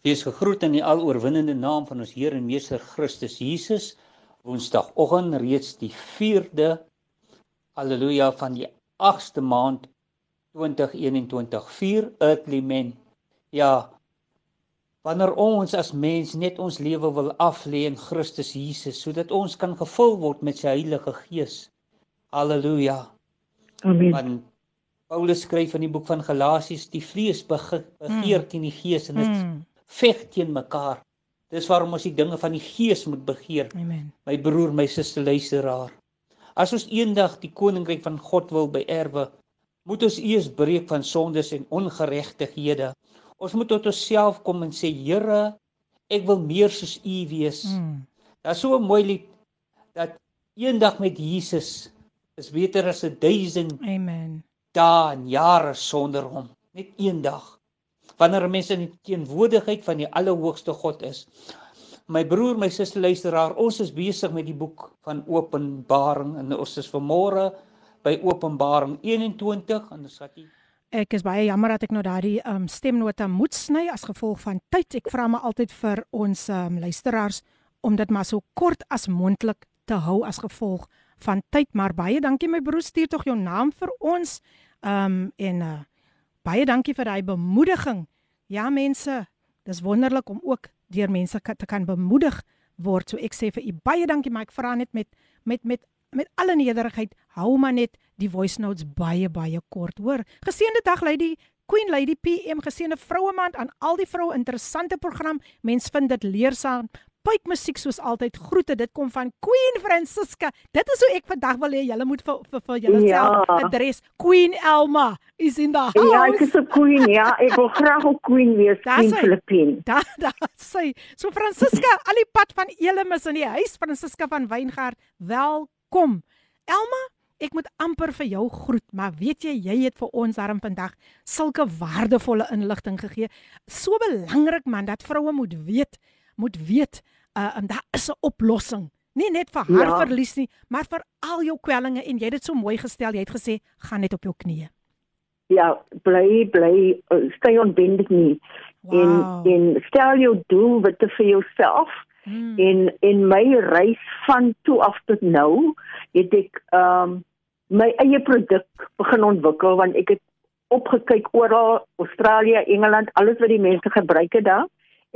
Wees gegroet in die aloorwinnende naam van ons Here en Meester Christus Jesus. Woensdagoggend reeds die 4de Halleluja van die 8ste maand 2021. 4 earthly men. Ja. Wanneer ons as mens net ons lewe wil aflê in Christus Jesus sodat ons kan gevul word met sy Heilige Gees. Halleluja. Amen. Want Paulus skryf in die boek van Galasiërs die vlees bege- begeer teen die gees en dit Mm. veg teen mekaar. Dis waarom ons die dinge van die gees moet begeer. Amen. My broer, my suster luisteraar. As ons eendag die koninkryk van God wil beerwe, moet ons eers breek van sondes en ongeregtighede. Ons moet tot onsself kom en sê, Here, ek wil meer soos U wees. Mm. Daar's so 'n mooi lied dat eendag met Jesus is beter as 'n duisend Amen. dae en jare sonder hom. Net eendag. Wanneer 'n mens in die teenwoordigheid van die Allerhoogste God is. My broer, my suster luisteraar, ons is besig met die boek van Openbaring en ons is vanmôre by Openbaring 21 en ons gaan Ek is baie jammer dat ek nou daardie um, stemnota moet sny as gevolg van tyd. Ek vra maar altyd vir ons um, luisteraars om dit maar so kort as moontlik te hou as gevolg van tyd. Maar baie dankie my broer, stuur tog jou naam vir ons. Um en uh, baie dankie vir daai bemoediging. Ja mense, dis wonderlik om ook deur mense te kan bemoedig word. So ek sê vir u baie dankie, maar ek vra net met met met met alle nederigheid, hou maar net die voice notes baie baie kort, hoor. Geseënde dag lady Queen Lady PM geseënde vroue maand aan al die vroue interessante program. Mens vind dit leersaam. Pyk musiek soos altyd. Groete, dit kom van Queen Francisca. Dit is hoe ek vandag wil hê julle moet vir vir, vir julle ja. adres. Queen Elma is in the house. Ja, ek is 'n queen, ja. Ek wil graag 'n queen wees, Queen Filippine. Da, da, sê. So Francisca, al die pad van Elemis in die huis Francisca van Weingart. Welkom. Elma, ek moet amper vir jou groet, maar weet jy, jy het vir ons daarom vandag sulke waardevolle inligting gegee. So belangrik man dat vroue moet weet, moet weet, uh um, daar is 'n oplossing. Nie net vir haar ja. verlies nie, maar vir al jou kwellinge en jy het dit so mooi gestel. Jy het gesê, gaan net op jou knieë. Ja, bly bly uh, stay on bended knee. Wow. En en stel jou doel wat vir jouself Hmm. En in my reis van toe af tot nou het ek ehm um, my eie produk begin ontwikkel want ek het opgekyk oral Australië, Engeland, alles wat die mense gebruik het daar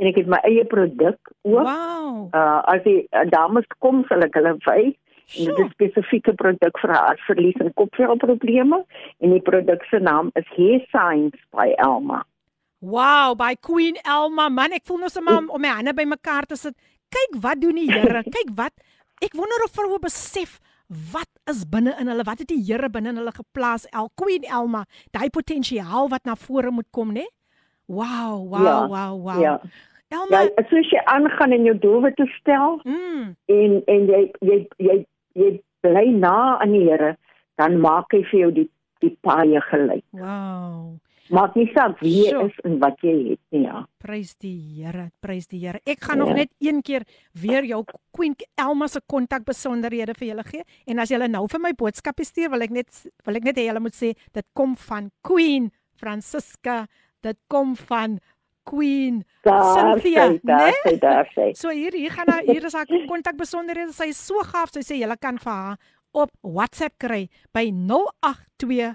en ek het my eie produk ook. Wow. Uh as die uh, dames kom, sal ek hulle wys en dit is spesifieke produk vir hartverlies en kopvelprobleme en die produk se naam is Hair Science by Elma. Wow, by Queen Elma. Man, ek voel nou sommer om my hande bymekaar te sit kyk wat doen die Here. Kyk wat ek wonder of vroue besef wat is binne in hulle. Wat het die Here binne in hulle geplaas? El Queen Elma, daai potensiaal wat na vore moet kom, né? Wow, wow, ja, wow, wow. Ja. Elma, ja, as jy aangaan en jou doelwit stel mm. en en jy jy jy jy bly na aan die Here, dan maak hy vir jou die die paie gelyk. Wow. Maak nie saak wie jy is en wat jy het nie, ja. Prys die Here, prys die Here. Ek gaan ja. nog net een keer weer jou Queen Elma se kontak besonderhede vir julle gee en as julle nou vir my boodskap stuur, wil ek net wil ek net hê julle moet sê dit kom van Queen Francisca, dit kom van Queen daar Cynthia, daar sê, daar sê. *laughs* So hier hier gaan haar hier is haar kontak besonderhede. Sy is so gaaf. Sy sê julle kan vir haar op WhatsApp kry by 082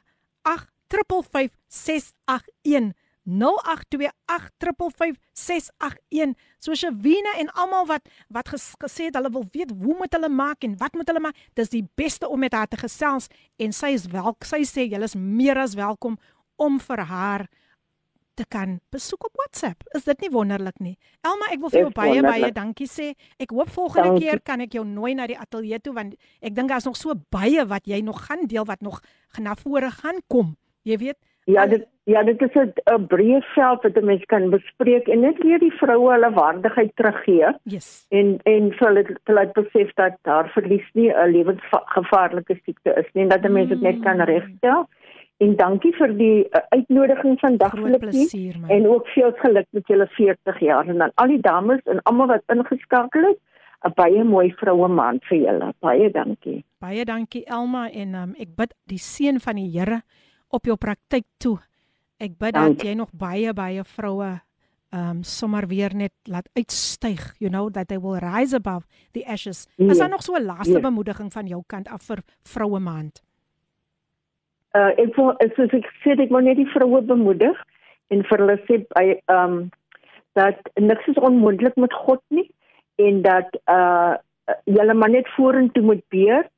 8 0828555681 So Shavina en almal wat wat ges, gesê het hulle wil weet hoe moet hulle maak en wat moet hulle maak dis die beste om met haar te gesels en sy is wel sy sê julle is meer as welkom om vir haar te kan besoek op WhatsApp. Is dit nie wonderlik nie? Elma, ek wil vir jou baie wonderlik. baie dankie sê. Ek hoop volgende dankie. keer kan ek jou nooi na die ateljee toe want ek dink daar's nog so baie wat jy nog gaan deel wat nog na vore gaan kom. Jy weet Ja, dit ja, dit is 'n breë veld wat 'n mens kan bespreek en net weer die vroue hulle waardigheid teruggee. Yes. En en vir hulle te laat besef dat daar verlies nie 'n lewensgevaarlike siekte is nie en dat 'n mens dit net kan regstel. En dankie vir die uh, uitnodiging vandag Filippie en ook veel geluk met julle 40 jaar en dan al die dames en almal wat ingeskakel het. 'n baie mooi vroue maand vir julle. Baie dankie. Baie dankie Elma en um, ek bid die seën van die Here op jou praktyk toe. Ek bid Dank. dat jy nog baie baie vroue um sommer weer net laat uitstyg, you know, that they will rise above the ashes. Yes. Is daar nog so 'n laaste yes. bemoediging van jou kant af vir vroue maand? Uh ek wil soos ek sê ek wil net die vroue bemoedig en vir hulle sê by um dat niks is onmoontlik met God nie en dat uh julle maar net vorentoe moet beer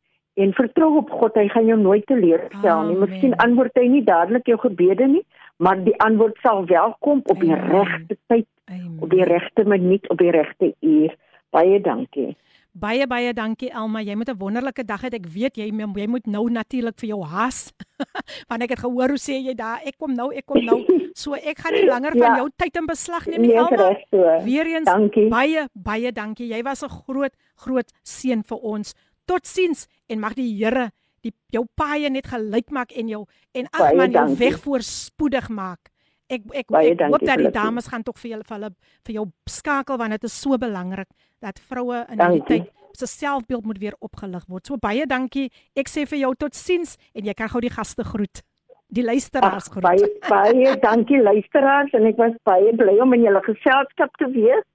en vertrou op God, hy gaan jou nooit teleurstel nie. Miskien antwoord hy nie dadelik jou gebede nie, maar die antwoord sal wel kom op die regte tyd, Amen. op die regte minuut, op die regte uur. Baie dankie. Baie baie dankie Elma. Jy moet 'n wonderlike dag hê. Ek weet jy jy moet nou natuurlik vir jou haas. *laughs* Want ek het gehoor hoe sê jy daar, ek kom nou, ek kom nou. *laughs* So ek gaan nie langer ja. van jou tyd in beslag neem nie, Elma. Weereens baie baie dankie. Jy was 'n groot groot seën vir ons Totsiens en mag die Here die jou paaie net gelyk maak en jou en ag man jou weg voorspoedig maak. Ek ek, Baie ek hoop dat die dames gaan tog vir julle vir hulle vir jou skakel want dit is so belangrik dat vroue in hierdie tyd se selfbeeld moet weer opgelig word. So baie dankie. Ek sê vir jou totsiens en jy kan gou die gaste groet. Die luisteraars groet. baie baie *laughs* dankie luisteraars en ek was baie bly om in julle geselskap te wees.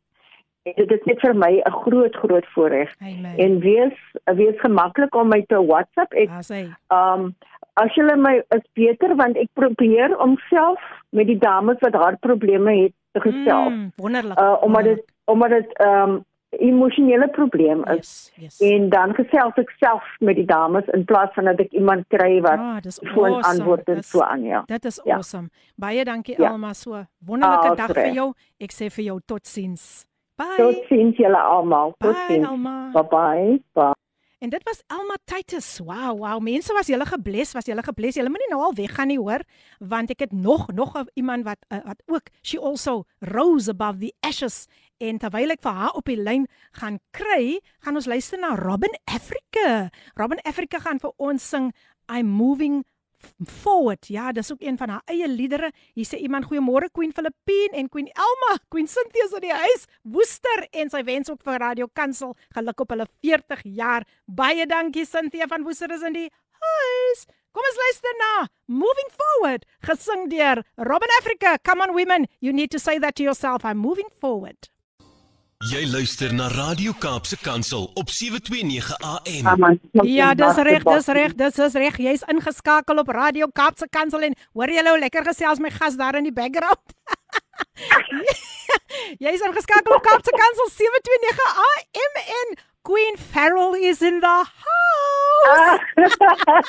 En dit is net vir my 'n groot groot voorreg. En wees wees gemaklik om my te WhatsApp. Ek hy um as julle my is beter want ek probeer om self met die dames wat hartprobleme het te gesels. Mm, wonderlik. Uh omdat dit omdat dit um emosionele probleem is. Yes, yes. En dan gesels ek self met die dames in plaas van dat ek iemand kry wat Ah, dis foon awesome. antwoord en so aan ja. Dit is Ja. awesome. Baie dankie Ja. Alma so. Wonderlike Ah, dag vir jou. Ek sê vir jou totsiens. Bye. Totsiens julle almal. Totsiens. Bye bye. bye. En dit was Elma Titus. Wow, wow. Mense was julle gebless, was julle gebless. Julle moenie nou al weggaan nie, hoor, want ek het nog nog iemand wat uh, wat ook she also rose above the ashes. En terwyl ek vir haar op die lyn gaan kry, gaan ons luister na Robin Africa. Robin Africa gaan vir ons sing I'm moving forward. Ja, dis ook een van haar eie liedere. Hier sê iemand goeiemôre Queen Filippine en Queen Elma. Queen Cynthia is in die huis. Woester en sy wens ook vir Radio Kansel geluk op hulle 40 jaar. Baie dankie Cynthia van Woester is in die huis. Kom ons luister na Moving Forward gesing deur Robin Africa. Come on women, you need to say that to yourself. I'm moving forward. Jy luister na Radio Kaapse Kansel op 729 AM. Ja, dis reg, dis reg, dis is reg. Jy's ingeskakel op Radio Kaapse Kansel en hoor jy nou lekker gesels my gas daar in die background. *laughs* Jy's ingeskakel op Kaapse Kansel 729 AM en Queen Farrell is in the house.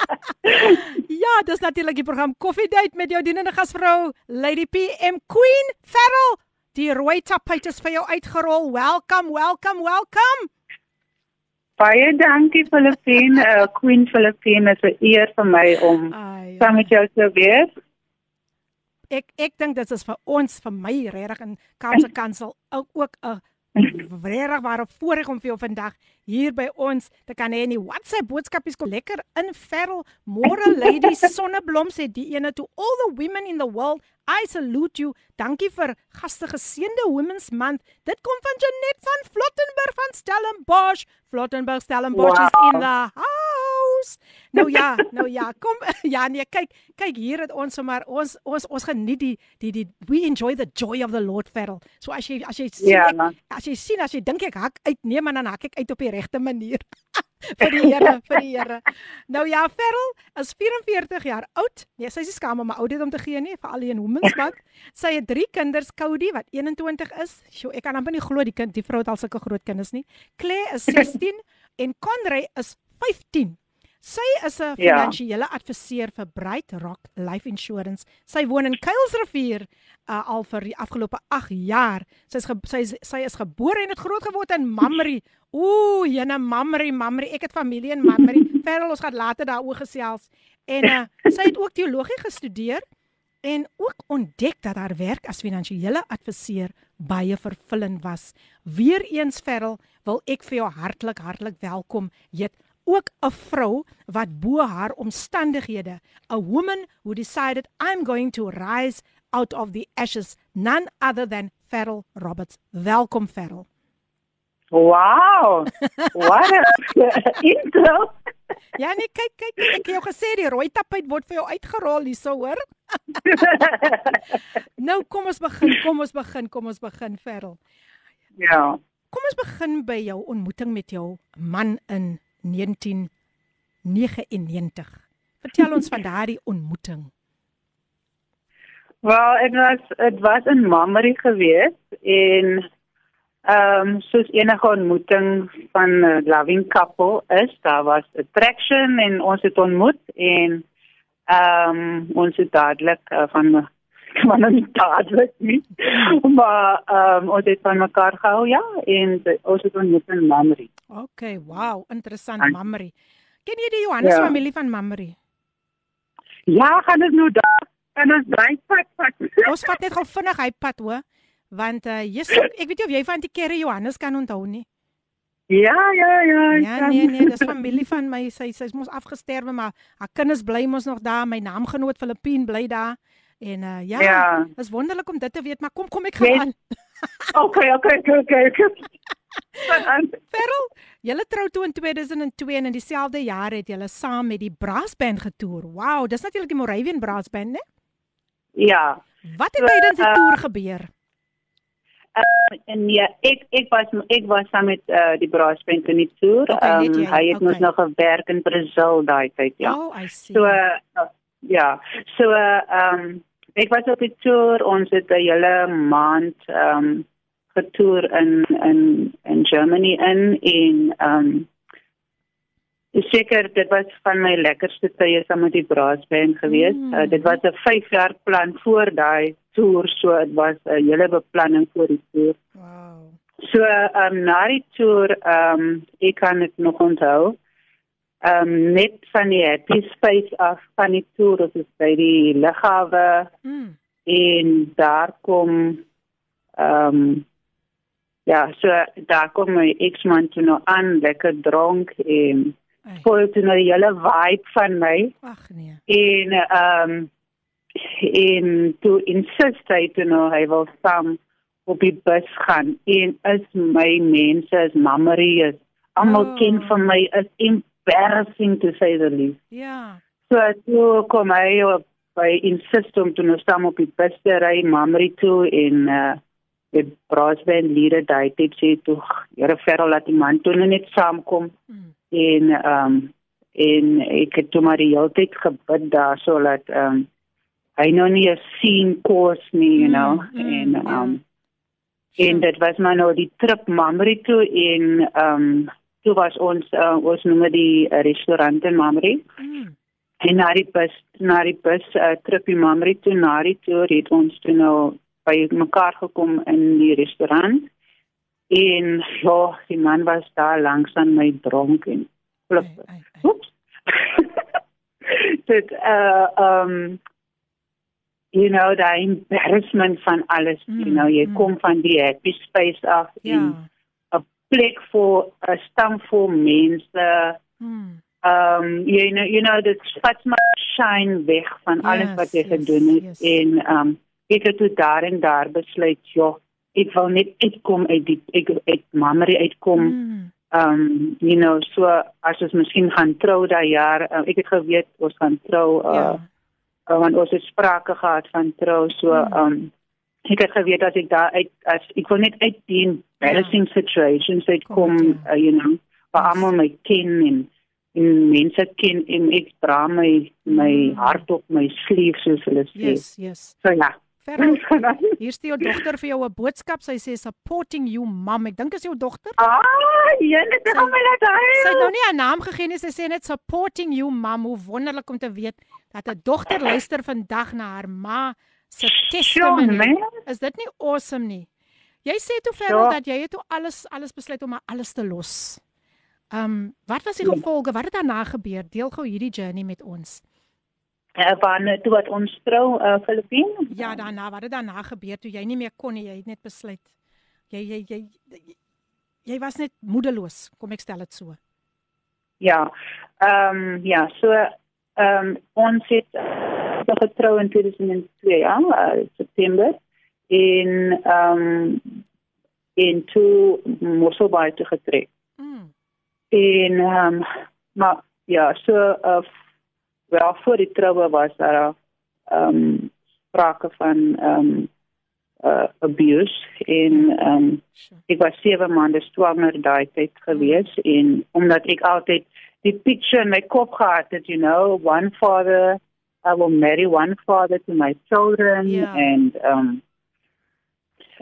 *laughs* ja, dis natuurlik die program Coffee Date met jou dienende gasvrou Lady PM Queen Farrell. Die rooi tapuit is vir jou uitgerol. Welcome, welcome, welcome. Baie dankie Filippine, uh, Queen Filippine, dit is 'n eer vir my om Ai, saam met jou te wees. ek ek dink dit is vir ons vir my regtig in Kaapse *laughs* Kansel ook ook 'n regtig ware voorreg om vir jou vandag hier by ons te kan hê. En die WhatsApp boodskapies kom lekker in Ferrel. Môre lady *laughs* Sonneblom sê die ene to all the women in the world. I salute you. Dankie vir gaste geseënde Women's Month. Dit kom van Janet van Flottenburg van Stellenbosch. Flottenburg Stellenbosch wow. is in the house. Nou ja, nou ja, kom *laughs* ja nee, kyk, kyk hier het ons sommer ons ons ons geniet die die die we enjoy the joy of the Lord Ferrel. So as jy as jy sien Ja, ek, as jy sien as jy dink ek hak uit, nee man dan hak ek uit op die regte manier. *laughs* vir die Here, vir die Here. Nou ja, Ferrel is 44 jaar oud. Nee, sy is nie skaam om 'n ouderdom om te gee nie, vir al die in *laughs* Month. Sy het drie kinders, Cody wat 21 is. Sjoe, ek kan amper nie glo die kind, die vrou het al sulke groot kinders nie. Claire is 16 en Conray is 15. Sy is 'n Ja. finansiële adviseur vir Bright Rock Life Insurance. Sy woon in Kuilsrivier uh, al vir die afgelope 8 jaar. Sy is sy is, sy is gebore en het groot geword in Mamre. *laughs* Ooh, jene Mamre, Mamre. Ek het familie in Mamre. Verder ons gaan later daaroor gesels. En uh, *laughs* sy het ook teologie gestudeer en ook ontdek dat haar werk as finansiële adviseur baie vervullend was. Weereens Ferrel wil ek vir jou hartlik hartlik welkom. Jy't ook 'n vrou wat bo haar omstandighede, a woman who decided I'm going to rise out of the ashes, none other than Ferrel Roberts. Welkom Ferrel. Wow. What a *laughs* intro. Ja nee, kyk kyk, ek het jou gesê die rooi tapuit word vir jou uitgerol hierso hoor. *laughs* nou kom ons begin, kom ons begin, kom ons begin Ferrel. Ja. Kom ons begin by jou ontmoeting met jou man in 1999. Vertel ons van daardie ontmoeting. Wel, dit was dit was in Mamre gewees en ehm um, soos enige ontmoeting van 'n loving couple is, daar was attraction en ons het ontmoet en ehm um, ons het dadelik uh, van van nou nie dadelik nie. maar ehm um, ons het van mekaar gehou ja en ons het ontmoet in Mamre. Okay, wow, interessant Dank- Mamre. Ken jy die Johannes Ja. familie van Mamre? Ja, gaan dit nou daar. En ons dryf pad pad. *laughs* Ons vat net gou vinnig hy pad hoor, want uh Jesus, ek weet nie of jy van die kerre Johannes kan onthou nie. Ja, ja, ja. Ja, nee, nee, dis *laughs* familie van my. Sy sy's mos afgesterwe, maar haar kinders bly mos nog daar. My naamgenoot Filippien bly daar. En uh ja, Ja. is wonderlik om dit te weet, maar kom kom ek gaan Yes. aan. *laughs* Okay, okay, okay, okay. *laughs* okay. Ferrel, julle trou toe in 2002 en in dieselfde jaar het julle saam met die brassband getoer. Wow, dis natuurlik die Moravian Brass Band, né? Ja. Wat het So, tydens die uh, toer gebeur? En ja, ek ek was ek was saam met uh, die braasband in die toer. Okay, jy, hy het mos okay. nog gewerk in Brazil daai tyd, ja. Oh, I see. So uh, ja, so ehm um, ek was op die toer. Ons het 'n hele maand ehm um, getoer in in in Germany in en ehm um, seker dit was van my lekkerste tye saam met die braasband gewees. Mm. Uh, dit was 'n 5 jaar plan voor daai toer, so dit was 'n hele beplanning vir die toer. Wow. So ehm um, na die toer ehm um, ek kan dit nog onthou. Ehm um, net van die happy space af van die toer, dit is by die lughawe Mm. en daar kom ehm um, ja, so daar kom my ex-man toe nou aan, lekker dronk en spoil toe nou die hele vibe van my Ag nee. en ehm um, en toe insist hy toe nou hy wil saam op die bus gaan en is my mense is memory is almal Oh. ken van my is embarrassing to say the least Ja. so toe kom hy op by insist om toe nou saam op die bus te ry memory toe en uh die braasband lede daai tyd sê toe Here verder laat die man toe nou net saamkom Mm. en ehm um, en ek het toe maar die hele tyd gebid daar so dat ehm um, hy nou nie 'n sien kos nie you know Mm, mm, en ehm ja. um, en dit was maar nou die trip Mamre toe en ehm um, toe was ons uh, ons noem die uh, restaurant in Mamre Mm. en na die bus na die bus uh, trip in Mamre toe na die toer het ons toe nou by mekaar gekom in die restaurant en ja die man was daar langs aan my dronk en flip Ai, ai, ai. Oeps. *laughs* dit uh um you know the embarrassment van alles Mm, you know jy mm. kom van die happy space af Ja. en plek vir 'n stam vol mense Mm. um you know you know dit vat maar shine weg van alles Yes, wat jy yes, gedoen het yes. en um ek het toe daar en daar besluit ja ek wil net uitkom uit die ek uit memory uitkom Mm. um you know so as ons miskien gaan trou daai jaar uh, ek het geweet ons gaan trou uh, Ja. uh, want ons het sprake gehad van trou so Hmm. um ek het geweet as ek daar uit as ek wil net uit die embarrassing situations uitkom Kom ja. uh, you know waar almal my ken en en mense ken en ek dra my my Mm. hart op my sleeve soos hulle sê Yes, yes. so ja Ferrel, *laughs* hier stuur jou dogter vir jou 'n boodskap. Sy sê supporting you mom. Ek dink is jou dogter. ah jene dit gaan my laat Sy het nou nie 'n naam gegee nie. Sy sê net supporting you mom. Hoe wonderlik om te weet dat 'n dogter *laughs* luister vandag na haar ma se testimony. man. Is dit nie awesome nie? Jy sê toe Ja. dat jy het toe alles alles besluit om maar alles te los. Ehm um, wat was die Ja. gevolge? Wat het daarna gebeur? Deel gou hierdie journey met ons. uh, van toe wat ons trou uh, Filippine Ja, daarna, wat het daarna gebeur toe jy nie meer kon nie? Jy het net besluit. Jy jy jy jy, jy was net moedeloos. Kom ek stel dit so. Ja. Ehm um, ja, so ehm um, ons het uh, getrou in 2002 ja, uh, September in ehm um, in toe Mosselbaai toe getrek. Mm. En ehm um, maar ja, so uh, wel voor die troue was daar ehm um, sprake van ehm um, uh, abuse en ehm um, ek was 7 maande swanger daai tyd gewees en omdat ek altyd die picture in my kop gehad het you know one father I will marry one father to my children Ja. and um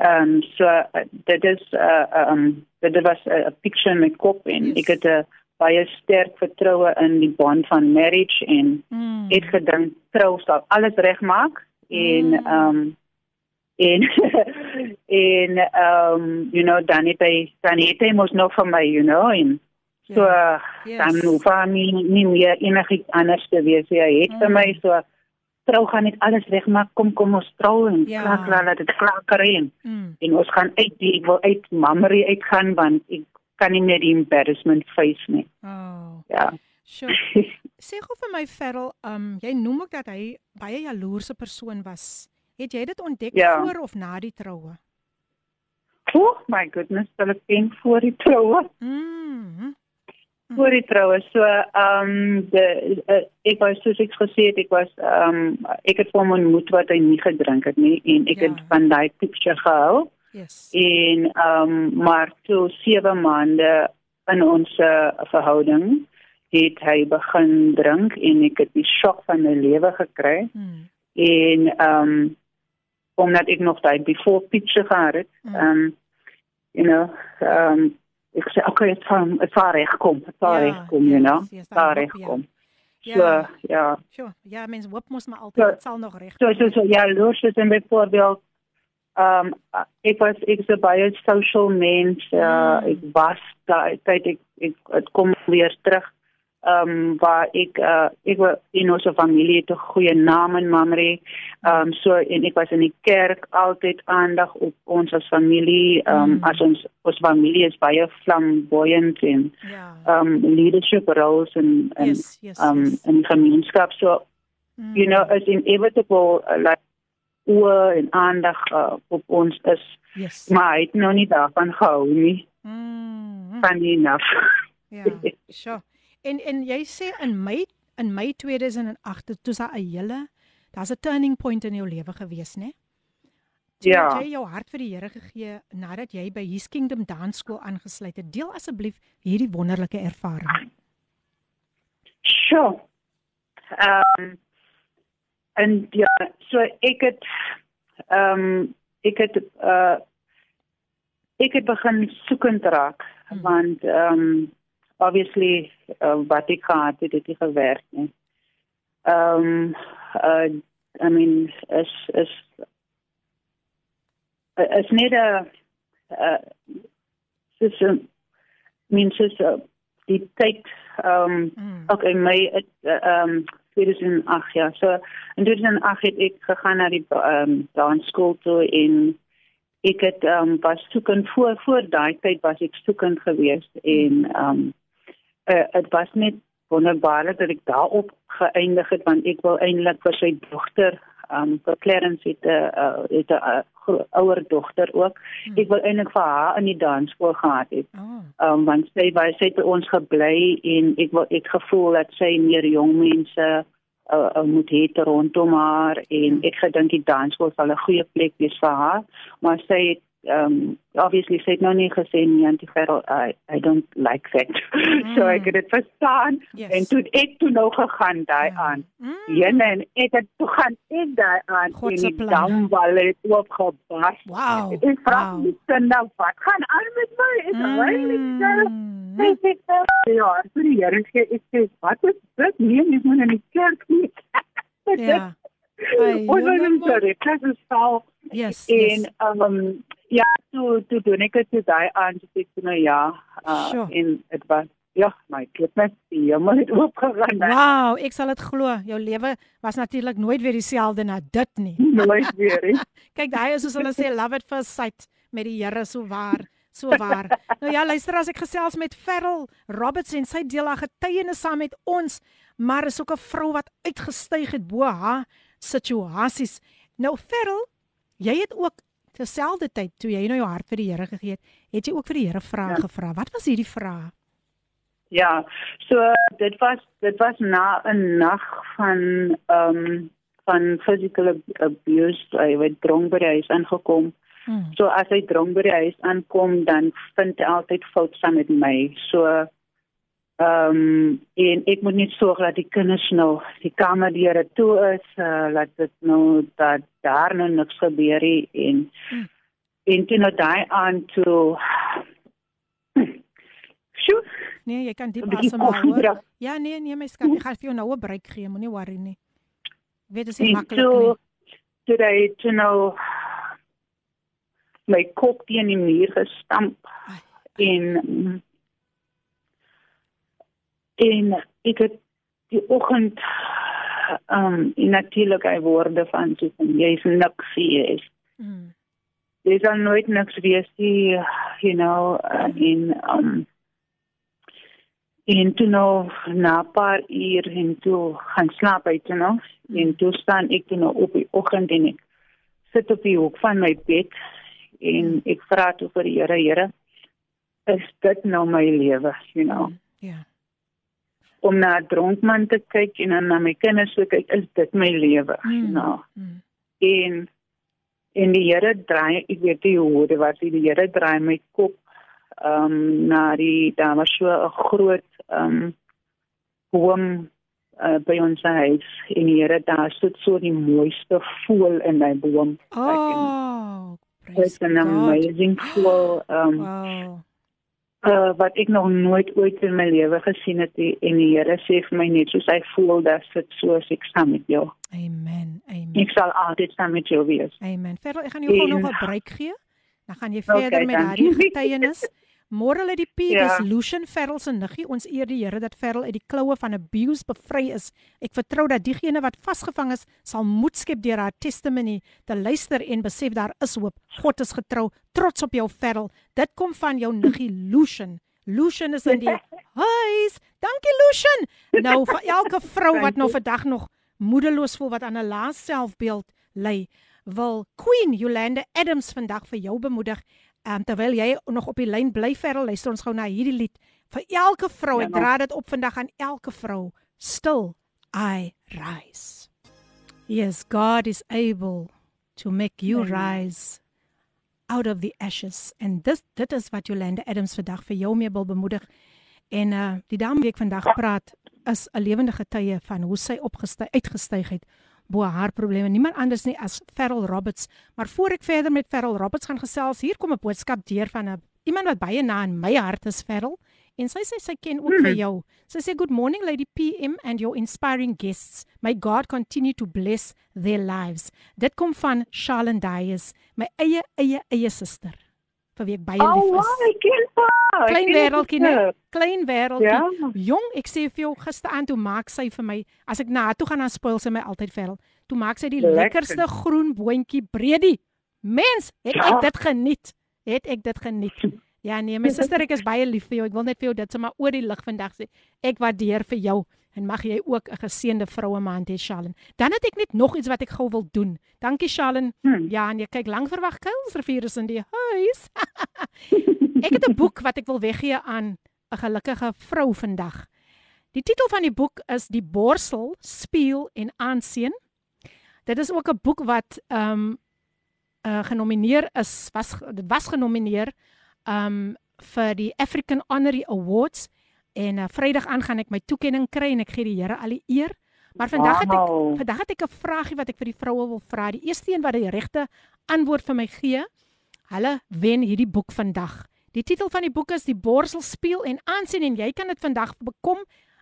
um so uh, dit is uh, um dit was 'n uh, picture in my kop en Yes. ek het 'n baie sterk vertroue in die bond van marriage en Mm. het gedink trou sal alles regmaak en Mm. um en *laughs* en um you know dan het hy dan het hy mos nog van my you know en so Ja. Yes. dan hoef hy nie, nie meer enigiets anders te wees hy het mm. vir my so trou gaan net alles regmaak kom kom ons trou en Ja. klaar klaar laat dit klaar kry en, Mm. en ons gaan uit die ek wil uit memory uitgaan want ek kan nie meer die embarrassment face nie. Oh. Ja. Sure. *laughs* Sê gou vir my Ferrel, um jy noem ook dat hy baie jaloerse persoon was. Het jy dit ontdek Ja. voor of na die troue? Oh my goodness, hulle ken voor die troue. Mm. Voor die troue. So ehm um, de uh, ek was soos ek gesê het, ek was ehm um, ek het hom ontmoet wat hy nie gedrink het nie en ek Ja. het van daai picture gehou. Yes. En ehm um, maar toe 7 maande in ons uh, verhouding het hy begin drink en ek het die shock van my lewe gekry. Mm. En ehm um, omdat ek nog daai before picture gehad het, Mm. ehm um, you know, ehm um, ek sê okay, dit gaan dit gaan reg kom. Dit gaan Ja, reg kom, you yes, know. yes, Dit daar gaan hoop, reg ja. kom. Ja. So, ja. Sure. Ja, mens hoop mos maar altyd So- dit sal nog reg. So so so ja, los is en byvoorbeeld ehm um, ek was ek is 'n baie social mens. Uh, Mm. ek was daai tyd ek ek het kom weer terug ehm um, waar ek uh, ek was in ons familie het 'n goeie naam in Mamre. Ehm um, so en ek was in die kerk altyd aandag op ons as familie. Ehm um, Mm. as ons ons familie is baie flamboyant en Ja. ehm um, leadership roles en en Yes, yes. ehm um, yes. in gemeenskap. So Mm. you know it's inevitable uh, like oor en aandag uh, op ons is Yes. maar hy het nou nie daarvan gehou nie Mm. van die enough Ja. Sure. En en jy sê in Mei in Mei 2008 toe sa 'n hele daar's 'n turning point in jou lewe gewees, né? Toe Ja. jy jou hart vir die Here gegee nadat jy by His Kingdom Dance School aangesluit het. Deel asseblief hierdie wonderlike ervaring. sure ehm um, en ja so ek het ehm um, ek het uh ek het begin soekend raak Hmm. want ehm um, obviously uh, wat ek gehad het het nie gewerk nie ehm um, uh I mean is is is net 'n uh soos 'n mens is uh, die tyd ehm um, Mm. okay my het ehm um, 2008 ja so in 2008 het ek gegaan na die ehm um, dansskool toe en ek het ehm um, was soekend voor voor daai tyd was ek soekend geweest en ehm um, uh, dit was net wonderbaarlik dat ek daarop geëindig het want ek wil eintlik vir sy dogter ehm um, vir Clarence het 'n uh, het 'n uh, gro- ouer dogter ook Hmm. ek wil eintlik vir haar in die dansskool gehad het Oh. um, want sy was sy het by ons gebly en ek wil ek gevoel dat sy meer jong mense uh, uh, moet hê rondom haar en ek gedink die dansskool sal 'n goeie plek wees vir haar maar sy het um obviously sy het nou nie gesê nee antiferal I I don't like that mm. *laughs* so ek het dit verstaan Yes. en toe ek toe nou gegaan daai Ja. aan Mm. Jene en ek het toe gaan ek daai aan God en die damwal het oopgebars Wow. ek vra wow. my kinders wat gaan aan met my is mm. regtig Mm. Ek sê ja, vir die Here sê ek sê wat is dit? Nee, jy moet in die kerk nie. *laughs* Ja. Ons was in dit is stal Yes. en yes. um ja, toe toe doen ek dit daai aan so ek sê nou ja, uh, Sure. en dit was ja, my goodness, die hemel het oopgegaan. Wow, ek sal dit glo. Jou lewe was natuurlik nooit weer dieselfde na dit nie. Nooit weer. hè. *laughs* Kyk, daai is soos hulle sê love at first sight met die Here so waar, so waar. Nou ja, luister as ek gesels met Ferrel Roberts en sy deel haar getuienis saam met ons, maar is ook 'n vrou wat uitgestyg het bo haar situasies. Nou Ferrel, jy het ook terselfdertyd toe jy nou jou hart vir die Here gegee het, het jy ook vir die Here vrae Ja. gevra. Wat was hierdie vrae? Ja, so dit was dit was na 'n nag van ehm um, van physical ab- abuse. Hy het dronk by die huis aangekom. Hmm. So as hy dronk by die huis aankom, dan vind hy altyd fout saam met my. So ehm um, en ek moet net sorg dat die kinders nou die kamer deure toe is, uh, laat dit nou dat daar nou niks gebeur nie en Hmm. en toe nou daai aan toe Sjoe, Nee, jy kan diep asemhaal hoor. drink. Ja, nee, nee my skat, ek gaan vir jou nou 'n breek gee, moenie worry nie. Weet dit is maklik nie. toe hy toe nou my kop teen die muur gestamp Ai, en mm, en ek het die oggend um en natuurlik hy woorde van so van jy's niks jy is Mm. jy sal nooit niks wees nie you know uh, en um En toe nou na 'n paar uur en toe gaan slaap hy toe nou. En toe staan ek toe nou op die oggend en ek sit op die hoek van my bed en ek vra toe vir die Here, Here, is dit nou my lewe, you know? Ja. Om na 'n dronkman te kyk en dan na my kinders te kyk, is dit my lewe, you know? Mm. En en die Here draai, ek weet nie hoe dit was, die Here draai my kop ehm um, na die daar was so 'n groot ehm um, boom uh, by ons huis en die Here daar sit so die mooiste voel in daai boom. Oh, It's an amazing voel ehm um, *gasps* wow. Uh, wat ek nog nooit ooit in my lewe gesien het nie. en die Here sê vir my net soos hy voel dat sit soos ek saam met jou. Amen. Amen. Ek sal altyd saam met jou wees. Amen. Verder ek gaan jou gou nog 'n breek gee. Dan gaan jy *laughs* Okay, verder met dankie. daardie getuienis. *laughs* Môre lê die P Ja. dis Lucian Ferrell se niggie. Ons eer die Here dat Ferrell uit die kloue van abuse bevry is. Ek vertrou dat diegene wat vasgevang is, sal moed skep deur haar testimony te luister en besef daar is hoop. God is getrou. Trots op jou Ferrell. Dit kom van jou niggie Lucian. Lucian is in die *laughs* huis. Dankie Lucian. Nou vir elke vrou wat nou vandag nog moedeloos voel wat aan 'n lae selfbeeld ly, wil Queen Yolanda Adams vandag vir jou bemoedig. Um, terwyl jy nog op die lyn bly Ferrell, luister ons gou na hierdie lied vir elke vrou. Ek Ja. dra dit op vandag aan elke vrou. Still I rise. Yes, God is able to make you Amen. rise out of the ashes. En dis dit is wat Yolanda Adams vandag vir jou mee wil bemoedig. En uh die dame wie ek vandag praat is 'n lewende getuie van hoe sy opgestyg uitgestyg het bo haar probleme. Niemand anders nie as Farrell Roberts. Maar voor ek verder met Farrell Roberts gaan gesels, hier kom 'n boodskap deur van 'n iemand wat baie na in my hart is, Farrell. En sy sê sy ken ook vir Mhm. jou. Sy sê good morning Lady PM and your inspiring guests. May God continue to bless their lives. Dit kom van Charlene Dias, my eie eie eie suster. Vir wie ek baie Oh, lief wow, is. ek ken haar. Klein wêreldjie, sister. Klein wêreldjie. Ja. Jong, ek sê vir jou gisteraand toe maak sy vir my, as ek na haar toe gaan dan spoil sy my altyd verrel. Toe maak sy die Lekker. lekkerste groen boontjie breedie. Mens, het Ja. ek dit geniet. Het ek dit geniet. Ja nee, my *laughs* suster, ek is baie lief vir jou. Ek wil net vir jou dit sommer oor die lig vandag sê. Ek waardeer vir jou en mag jy ook 'n geseënde vroue maand hê, Shalin. Dan het ek net nog iets wat ek gou wil doen. Dankie, Shalin. Hmm. Ja, en jy kyk lank verwag kuilsrivier is in die huis. *laughs* ek het 'n boek wat ek wil weggee aan 'n gelukkige vrou vandag. Die titel van die boek is Die borsel, spieël en aansien. Dit is ook 'n boek wat ehm um, uh, genomineer is, was dit was genomineer ehm um, vir die African Honorary Awards en uh, Vrydag aan gaan ek my toekenning kry en ek gee die Here al die eer. Maar vandag het ek Wow. vandag het ek 'n vraagie wat ek vir die vroue wil vra. Die eerste een wat die regte antwoord vir my gee, hulle wen hierdie boek vandag. Die titel van die boek is Die borsel speel en aansien en jy kan dit vandag bekom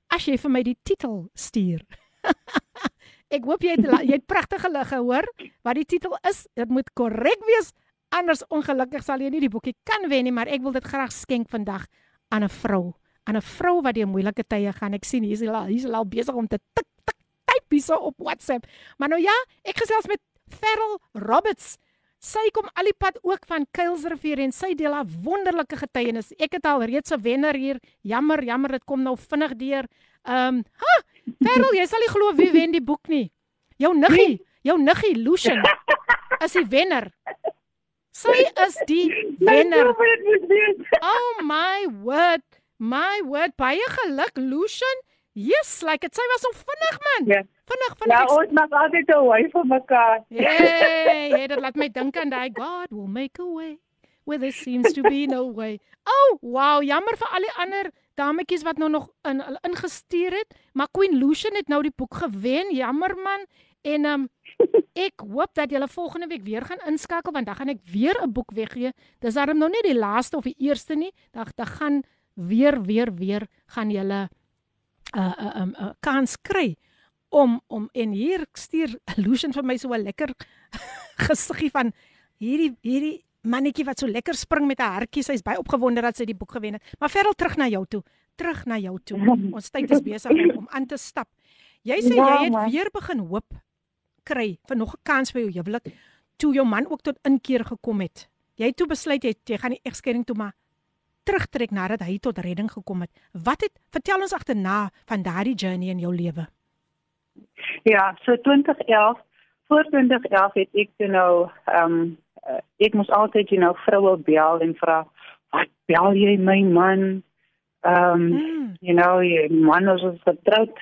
as jy vir my die titel stuur. *laughs* ek hoop jy het jy het pragtige lig gehoor wat die titel is. Dit moet korrek wees anders ongelukkig sal jy nie die boekie kan wen nie, maar ek wil dit graag skenk vandag aan 'n vrou, aan 'n vrou wat deur moeilike tye gaan. Ek sien hier is hy al hier is hy al besig om te tik tik typ hierso op WhatsApp. Maar nou ja, ek gesels met Ferrell Roberts. Sy kom al die pad ook van Kuilsrivier en sy deel 'n wonderlike getuienis. Ek het al reeds 'n wenner hier. Jammer, jammer, dit kom nou vinnig deur. Ehm, um, ha, Ferrell, jy sal nie glo wie wen die boek nie. Jou niggie, jou niggie Lucian is die wenner. Sy is die wenner. Oh my word. My word, baie geluk Lucian. Yes, like dit sy was so vinnig man. Ja. Vinnig, vinnig. Ja, ons maak altyd 'n wy vir mekaar. Hey, hey, dit laat my dink aan daai God will make a way where there seems to be no way. Oh, wow, jammer vir al die ander dametjies wat nou nog in ingestuur het, maar Queen Lucian het nou die boek gewen. Jammer man. En um, ek hoop dat julle volgende week weer gaan inskakel want dan gaan ek weer 'n boek weggee. Dis daarom nou nie die laaste of die eerste nie. Dan dan gaan weer weer weer gaan julle 'n uh, 'n uh, um, uh, kans kry om om en hier stuur Lucian vir my so 'n lekker *laughs* gesiggie van hierdie hierdie mannetjie wat so lekker spring met 'n hartjie. Sy's baie opgewonde dat sy die boek gewen het. Maar verder terug na jou toe. Terug na jou toe. *laughs* Ons tyd is besig om, aan te stap. Jy sê Ja, jy het man. weer begin hoop kry vir nog 'n kans vir jou huwelik toe jou man ook tot inkeer gekom het. Jy het toe besluit jy, jy gaan die egskeiding toe maar terugtrek nadat hy tot redding gekom het. Wat het vertel ons agterna van daardie journey in jou lewe? Ja, so 2011, voor 2011 het ek toe nou ehm um, ek moes altyd jy nou vroue bel en vra, "Wat bel jy my man?" Ehm um, mm. you know, jy man is vertroud.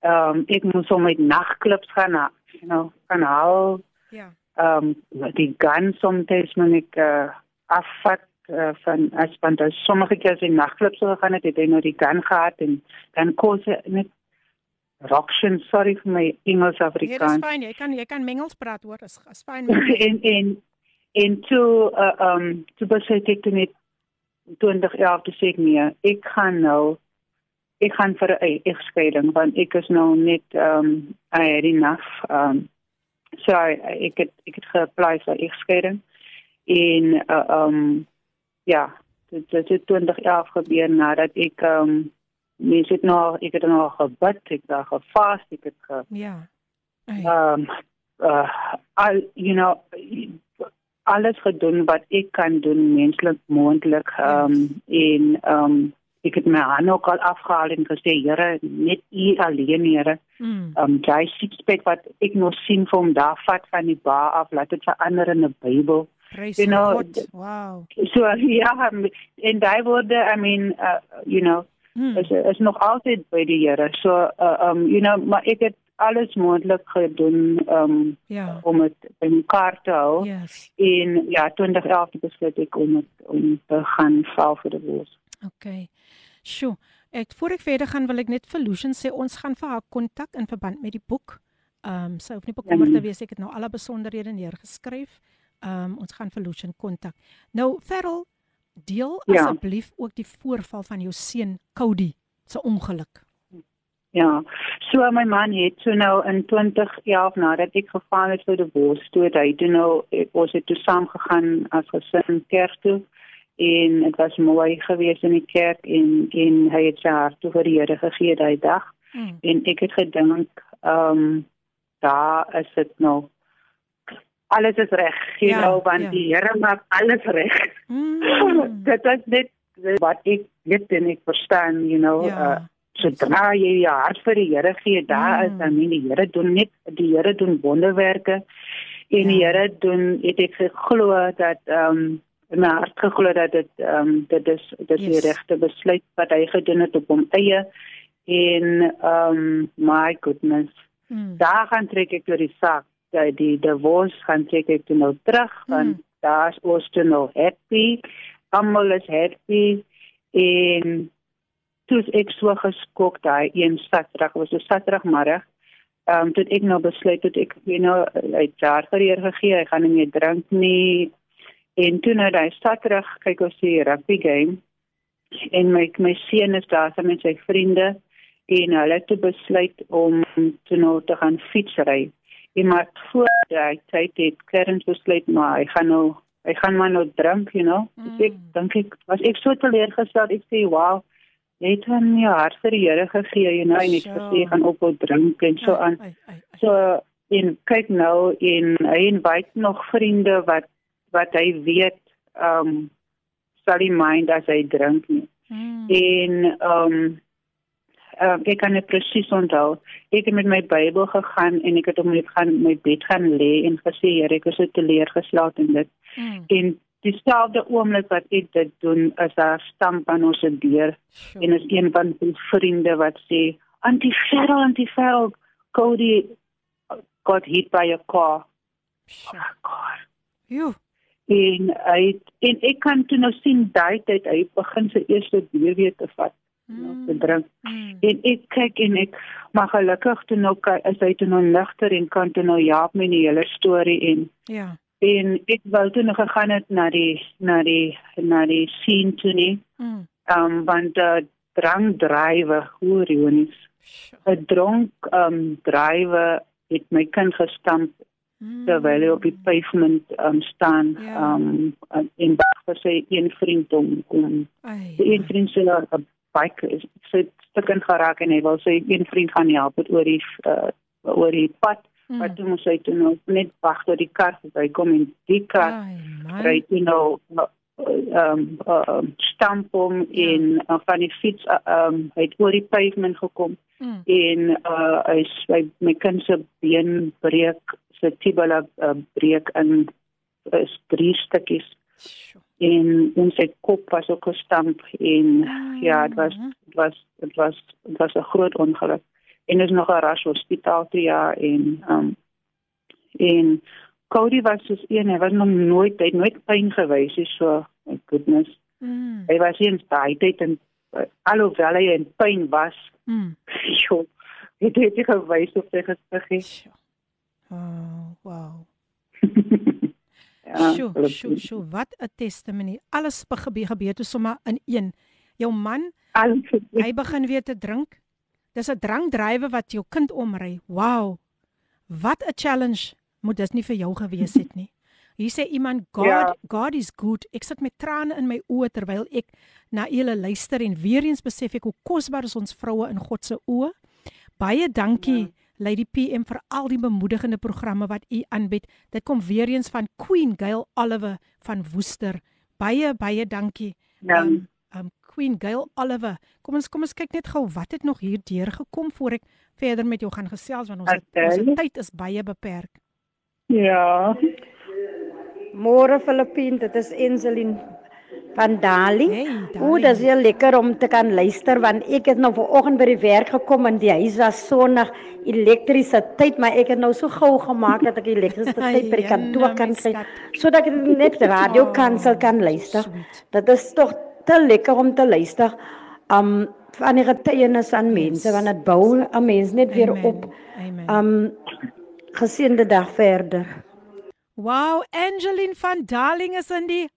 Ehm um, ek moes hom met nagklubs gaan, you know, gaan haal. Ja. Ehm um, die gun soms moet ek uh, afvat uh, van as want as sommige keer in nagklubs gegaan het, het hy nou die gun gehad en dan kos net Roction, sorry vir my Engels Afrikaans. Nee, dis fyn, jy kan jy kan Engels praat hoor, is is fyn. *laughs* en en en toe uh, um toe besluit ek toe net 2011 te sê nee, ek gaan nou ek gaan vir 'n egskeiding want ek is nou net um I had enough um so ek het ek het geapply vir egskeiding. En uh, um ja, dit het 2011 gebeur nadat ek um mens het nog ek het nog gebid, ek het daar gefas, ek het ge Ja. Ehm um, uh al you know alles gedoen wat ek kan doen menslik moontlik ehm um, en ehm um, ek het my hand ook al afgehaal en gesê Here net u alleen Here. Mm. Ehm um, jy sien wat ek nog sien van daar vat van die ba af laat dit verander in 'n Bybel. Praise You know, God. Wow. So ja, en daai woorde I mean uh, you know Hmm. is is nog altyd by die Here. So uh, um you know, maar ek het alles moontlik gedoen um Ja. om dit in mekaar te hou. Yes. En ja, 2011 het besluit ek om het, om te gaan val vir die wors. Okay. Sjoe. Ek voor ek verder gaan wil ek net vir Lucian sê ons gaan vir haar kontak in verband met die boek. Ehm um, sy hoef nie bekommerd te wees ek het nou alle besonderhede neergeskryf. Ehm um, ons gaan vir Lucian kontak. Nou Ferrel deel Ja. asseblief ook die voorval van jou seun Cody se ongeluk. Ja. So my man het so nou in 2011 nadat ek geval het vir die wors toe het hy toe nou ek, ons het toe saam gegaan as gesin kerk toe en dit was mooi geweest in die kerk en en hy het sy hart toe vir die Here gegee daai dag. Mm. En ek het gedink, ehm um, daar is dit nou alles is reg, jy Ja, know, want ja. die Here maak alles reg. Mm. *laughs* dit is net wat ek weet en ek verstaan, you know, Ja. uh, sodra jy jou hart vir die Here gee, daar Mm. is dan nie die Here doen net die Here doen wonderwerke en die Ja. Here doen het ek geglo dat ehm um, in my hart geglo dat dit ehm um, dit is dit is Yes. die regte besluit wat hy gedoen het op hom eie en ehm um, my goodness Mm. daar gaan trek ek deur die saak die die divorce gaan trek ek toe nou terug want Mm. daar's ons toe nou happy almal is happy en toe ek so geskok daai een Saterdag was 'n Saterdagmiddag ehm um, toe het ek nou besluit dat ek you know uit jaar verheer gegee hy gaan nie meer drink nie en toe nou daai Saterdag kyk ons die rugby game en my my seun is daar saam met sy vriende en hulle het besluit om toe nou te gaan fietsry. En maar voor daai tyd het Clarence besluit maar hy gaan nou hy gaan maar nou drink, you know. Mm. Dus ek dink ek was ek so teleurgesteld. Ek sê, "Wow, jy het hom nie hart vir die Here gegee, you know, en ek gesê hy gaan ophou drink en so aan." Ai, ai, ai. So en kyk nou en hy invite nog vriende wat wat hy weet ehm um, sal hy mind as hy drink nie. Mm. En ehm um, uh, ek kan dit presies onthou. Ek het met my Bybel gegaan en ek het om net gaan my bed gaan lê en gesê Here, ek is so teleurgesteld in dit. Mm. En dieselfde oomblik wat ek dit doen, is daar stamp aan ons deur Sure. en is een van die vriende wat sê anti-ferrel, anti-ferrel, Cody got hit by a car. Sure. God. Joe. En hy en ek kan toe nou sien daai tyd hy begin sy eerste bier weer te vat, mm. te drink. Mm. En ek kyk en ek maar gelukkig toe nou is hy toe nou ligter en kan toe nou help met die hele storie en Ja. en ek wou toe nog gegaan het na die na die na die scene toe nie. Mm. Um, want uh, drank drywe, hoe ironies. Sure. 'n Dronk um, drywe het my kind gestamp Mm. terwyl hy op die pavement um, staan Ja. um, en wag vir sy een vriend om om Ai. die een vriend se 'n bike is sy stukkend geraak en hy wil sy een vriend gaan help met oor die uh, oor die pad Mm. maar toe moes hy toe nou net wag tot die kar verbykom en die kar ry toe nou ehm um, uh, stamp hom ja. en uh, van die fiets ehm uh, um, het oor die pavement gekom mm. en uh, hy sy my kind se been breek sy tibia uh, breek in is drie stukkies en ons het kop was ook gestamp en mm. ja dit was dit was dit was dit was 'n groot ongeluk en is nog 'n ras hospitaal toe ja en um, en Cody was soos een, hy was nog nooit, hy het nooit pyn gewys nie, so my goodness. Mm. Hy was eens baie tyd en alhoewel hy in pyn was. Mm. Jo, het hy dit gewys op sy gesig. Oh, wow. *laughs* ja, sjoe, sjoe, sjoe, wat 'n testimonie. Alles gebeur gebeur toe sommer in een. Jou man, hy begin weer te drink. Dis 'n drankdrywe wat jou kind omry. Wow. Wat 'n challenge moet dit nie vir jou gewees het nie. *laughs* Hier sê iemand God ja. God is good. Ek sit met trane in my oë terwyl ek na julle luister en weer eens besef ek hoe kosbaar is ons vroue in God se oë. Baie dankie ja. Lady PM vir al die bemoedigende programme wat u aanbied. Dit kom weer eens van Queen Gail Oliver van Woester. Baie baie dankie. Ja. Um, um Queen Gail Oliver. Kom ons kom ons kyk net gou wat het nog hier deur gekom voor ek verder met jou gaan gesels want ons okay. het, ons tyd is baie beperk. Ja. Môre Filippin, dit is Enselin van Dali. Hey, o, dit is heel lekker om te kan luister want ek het nou vanoggend by die werk gekom en die huis was sonnig, elektrisiteit, maar ek het nou so gou gemaak dat ek elektrisiteit *laughs* by die kantoor kan kry sodat ek net *laughs* radio kansel kan luister. Dit is tog te lekker om te luister. Um van die getuienis aan mense want dit bou 'n mens net weer op. Um Geseënde dag verder. Wow, Angeline van Darling is in die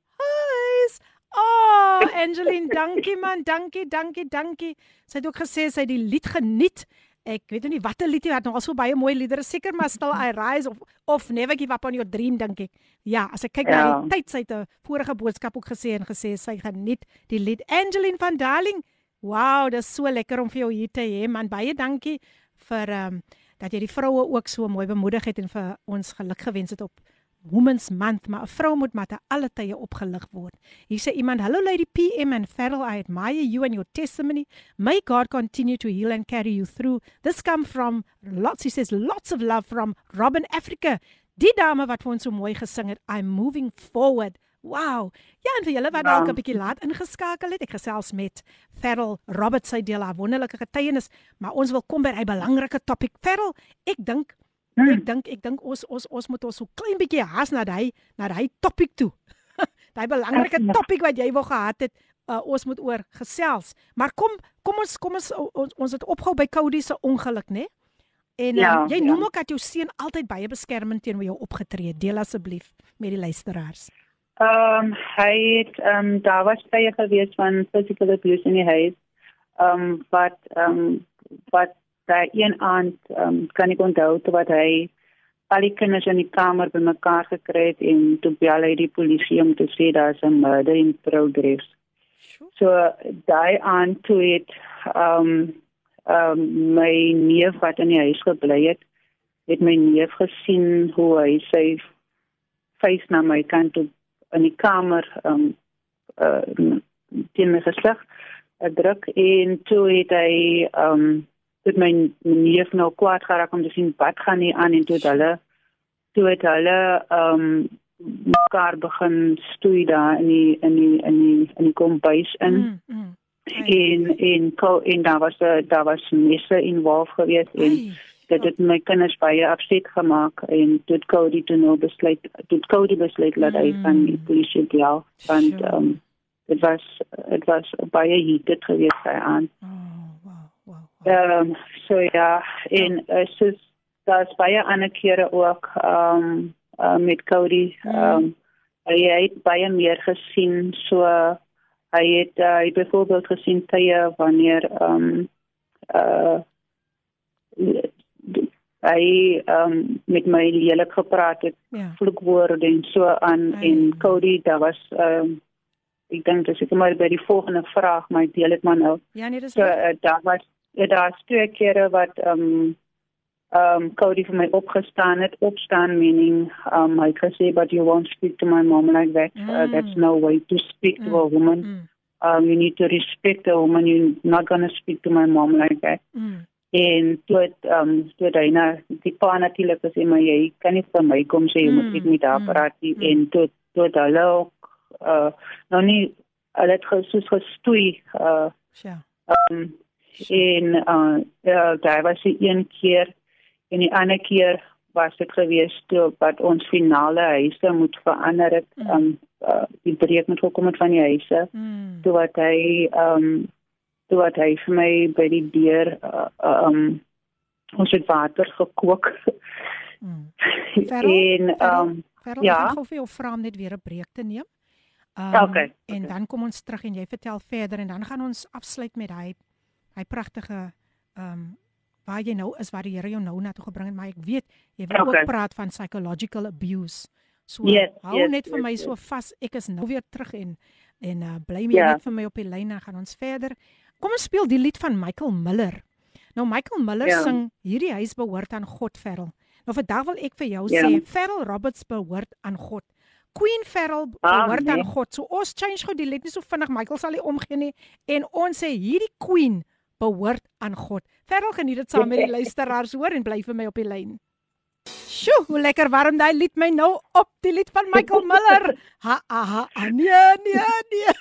huis. Oh, *laughs* Angeline, dankie man, dankie, dankie, dankie. Sy het ook gesê sy het die lied geniet. Ek weet nie watter lied jy het, nog al so baie mooi liedere, seker maar Still I Rise of of Never Give Up on Your Dream dink ek. Ja, as ek kyk ja. na die tyd sy het 'n vorige boodskap ook gesê en gesê sy geniet die lied Angeline van Darling. Wow, dit is so lekker om vir jou hier te hê man. Baie dankie vir ehm um, dat jy die vroue ook so mooi bemoedig het en vir ons geluk gewens het op Women's Month, maar 'n vrou moet maar te alle tye opgelig word. Hier sê iemand, "Hello Lady PM and Farrell, I admire you and your testimony. May God continue to heal and carry you through. This come from lots, he says, lots of love from Robin Africa. Die dame wat vir ons so mooi gesing het, I'm moving forward. Wow. Ja, en vir julle wat dalk 'n bietjie laat ingeskakel het, ek gesels met Ferrell Roberts sy deel haar wonderlike getuienis, maar ons wil kom by 'n belangrike topik. Ferrell, ek dink hmm. ek dink ek dink ons ons ons moet ons so klein bietjie haas na hy na hy topik toe. *laughs* daai belangrike topik wat jy wou gehad het, uh, ons moet oor gesels. Maar kom kom ons kom ons ons, ons het opgehou by Cody se ongeluk, né? En ja, um, jy noem ja. ook dat jou seun altyd baie beskermend teenoor jou opgetree. Deel asseblief met die luisteraars. Ehm um, hy het ehm um, daar was baie gewees van physical abuse in die huis. Ehm um, wat ehm um, wat daai een aand um, kan ek onthou toe wat hy al die kinders in die kamer bymekaar gekry het en toe bel hy die polisie om te sê daar's 'n murder in progress. So daai aand toe het um, um, my neef wat in die huis gebly het, het my neef gesien hoe hy sy face na my kant toe in die kamer um uh teen my gesig uh, druk en toe het hy um dit my neef nou kwaad geraak om te sien wat gaan nie aan? En toe het hulle toe het hulle um mekaar begin stoei daar in die in die in die in die kombuis in. Mm, mm. en en en daar was daar was messe involved geweest en dat dit my kinders baie afset gemaak en dit Cody toe nou besluit dit Cody besluit dat hy van die polisie bel want ehm um, dit was dit was baie heated geweest by aan. Ehm so ja en uh, daar's baie ander kere ook ehm um, uh, met Cody ehm um, hy het baie meer gesien so hy het uh, hy byvoorbeeld gesien tye wanneer ehm um, uh hy um, met my lelik gepraat het ja. vloekwoorde en so aan Ai. en Cody daar was um, ek dink dis ek maar by die volgende vraag maar ek deel dit maar nou ja nee dis so uh, daar was ja, daar was twee kere wat um, um Cody vir my opgestaan het opstaan meaning um hy gesê but you won't speak to my mom like that uh, mm. uh, that's no way to speak mm. to a mm. woman mm. um you need to respect a woman you're not going to speak to my mom like that mm. en toe um toe hy na die pa natuurlik gesê maar jy kan nie vir my kom sê jy mm. moet ek met haar mm. praat nie mm. en toe toe hulle ook uh nou nie hulle het gesoos gestoei uh ja um en uh daar was sy een keer en die ander keer was dit gewees toe wat ons finale huise moet verander het mm. um uh, die breek moet gekom het van die huise mm. toe wat hy um toe wat hy vir my by die deur uh, um ons het water gekook mm. *laughs* en um Verrel, ja ek gou vir jou vra om net weer 'n breek te neem Um, okay. En dan kom ons terug en jy vertel verder en dan gaan ons afsluit met hy hy pragtige ehm um, waar jy nou is waar die Here jou nou na toe gebring het, maar ek weet jy wil okay. ook praat van psychological abuse. So yes, hou yes, net vir yes, my yes. so vas. Ek is nou weer terug en en uh, bly my yeah. net vir my op die lyn en gaan ons verder. Kom ons speel die lied van Michael Miller. Nou Michael Miller yeah. sing hierdie huis behoort aan God Ferrel. Nou vandag wil ek vir jou yeah. sê Ferrel Roberts behoort aan God. Queen Ferrel behoort ah, nee. aan God. So ons change gou die lied nie so vinnig. Michael sal nie omgee nie en ons sê hierdie Queen behoort aan God. Ferrel geniet dit saam met die *laughs* luisteraars hoor en bly vir my op die lyn. Sjoe, hoe lekker warm daai lied my nou op, die lied van Michael Miller. Ha ha, ha nee, nee, nee.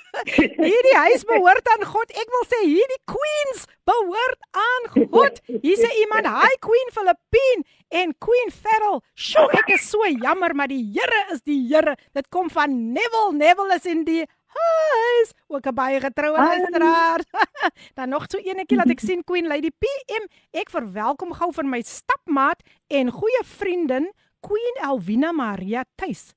Hierdie huis behoort aan God. Ek wil sê hierdie queens behoort aan God. Hier sê iemand, "Hi Queen Philippine en Queen Ferrell." Sjoe, ek is so jammer, maar die Here is die Here. Dit kom van Neville. Neville is in die huis. Ook 'n baie getroue luisteraar. *laughs* Dan nog so eenetjie laat ek *laughs* sien Queen Lady PM. Ek verwelkom gou vir my stapmaat en goeie vriendin Queen Elvina Maria Tuis.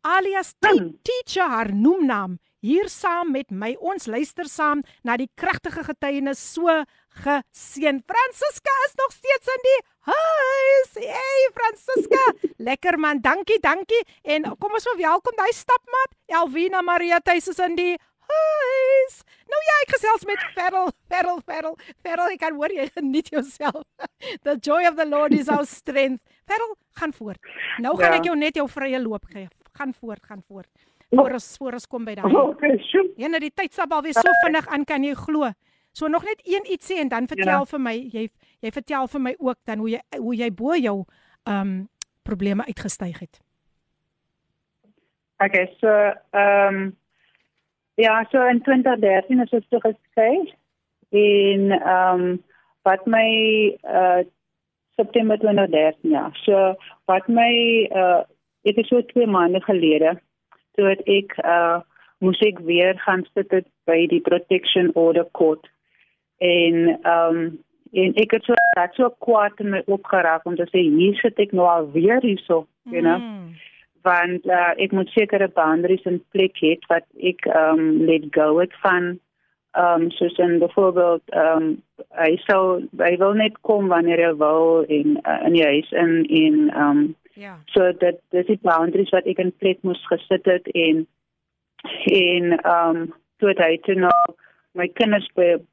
Alias Teacher haar noemnaam hier saam met my. Ons luister saam na die kragtige getuienis so geseën. Francisca is nog steeds in die huis. Hey Francisca, lekker man. Dankie, dankie. En kom ons verwelkom daai stapmat. Elvina Maria Tuis is in die huis. Nou ja, ek gesels met Ferrel, Ferrel, Ferrel. Ferrel, ek kan hoor jy geniet jouself. *laughs* The joy of the Lord is our strength. Ferrel, gaan voort. Nou gaan ja. ek jou net jou vrye loop gee. Gaan voort, gaan voort. Voor ons voor ons kom by daai. Okay, ja, nou die tyd stap alweer so vinnig aan, kan jy glo? So nog net een iets sê en dan vertel ja. vir my, jy jy vertel vir my ook dan hoe jy hoe jy bo jou ehm um, probleme uitgestyg het. Okay, so ehm um, ja, so in 2013 is dit so geskei in ehm um, wat my uh September 2013 ja. So wat my uh dit is so 2 maande gelede toe ek uh moes ek weer gaan sit by die protection order court en ehm um, en ek het so dat so kwaad in my opgeraak om te sê hier sit ek nou al weer hierso you know mm. want uh, ek moet sekere boundaries in plek hê wat ek ehm um, let go het van ehm um, soos in byvoorbeeld ehm um, hy sou hy wil net kom wanneer hy wil en uh, in die huis in en ehm um, ja so dat dis die boundaries wat ek in plek moes gesit het en en ehm um, toe hy toe nou my kinders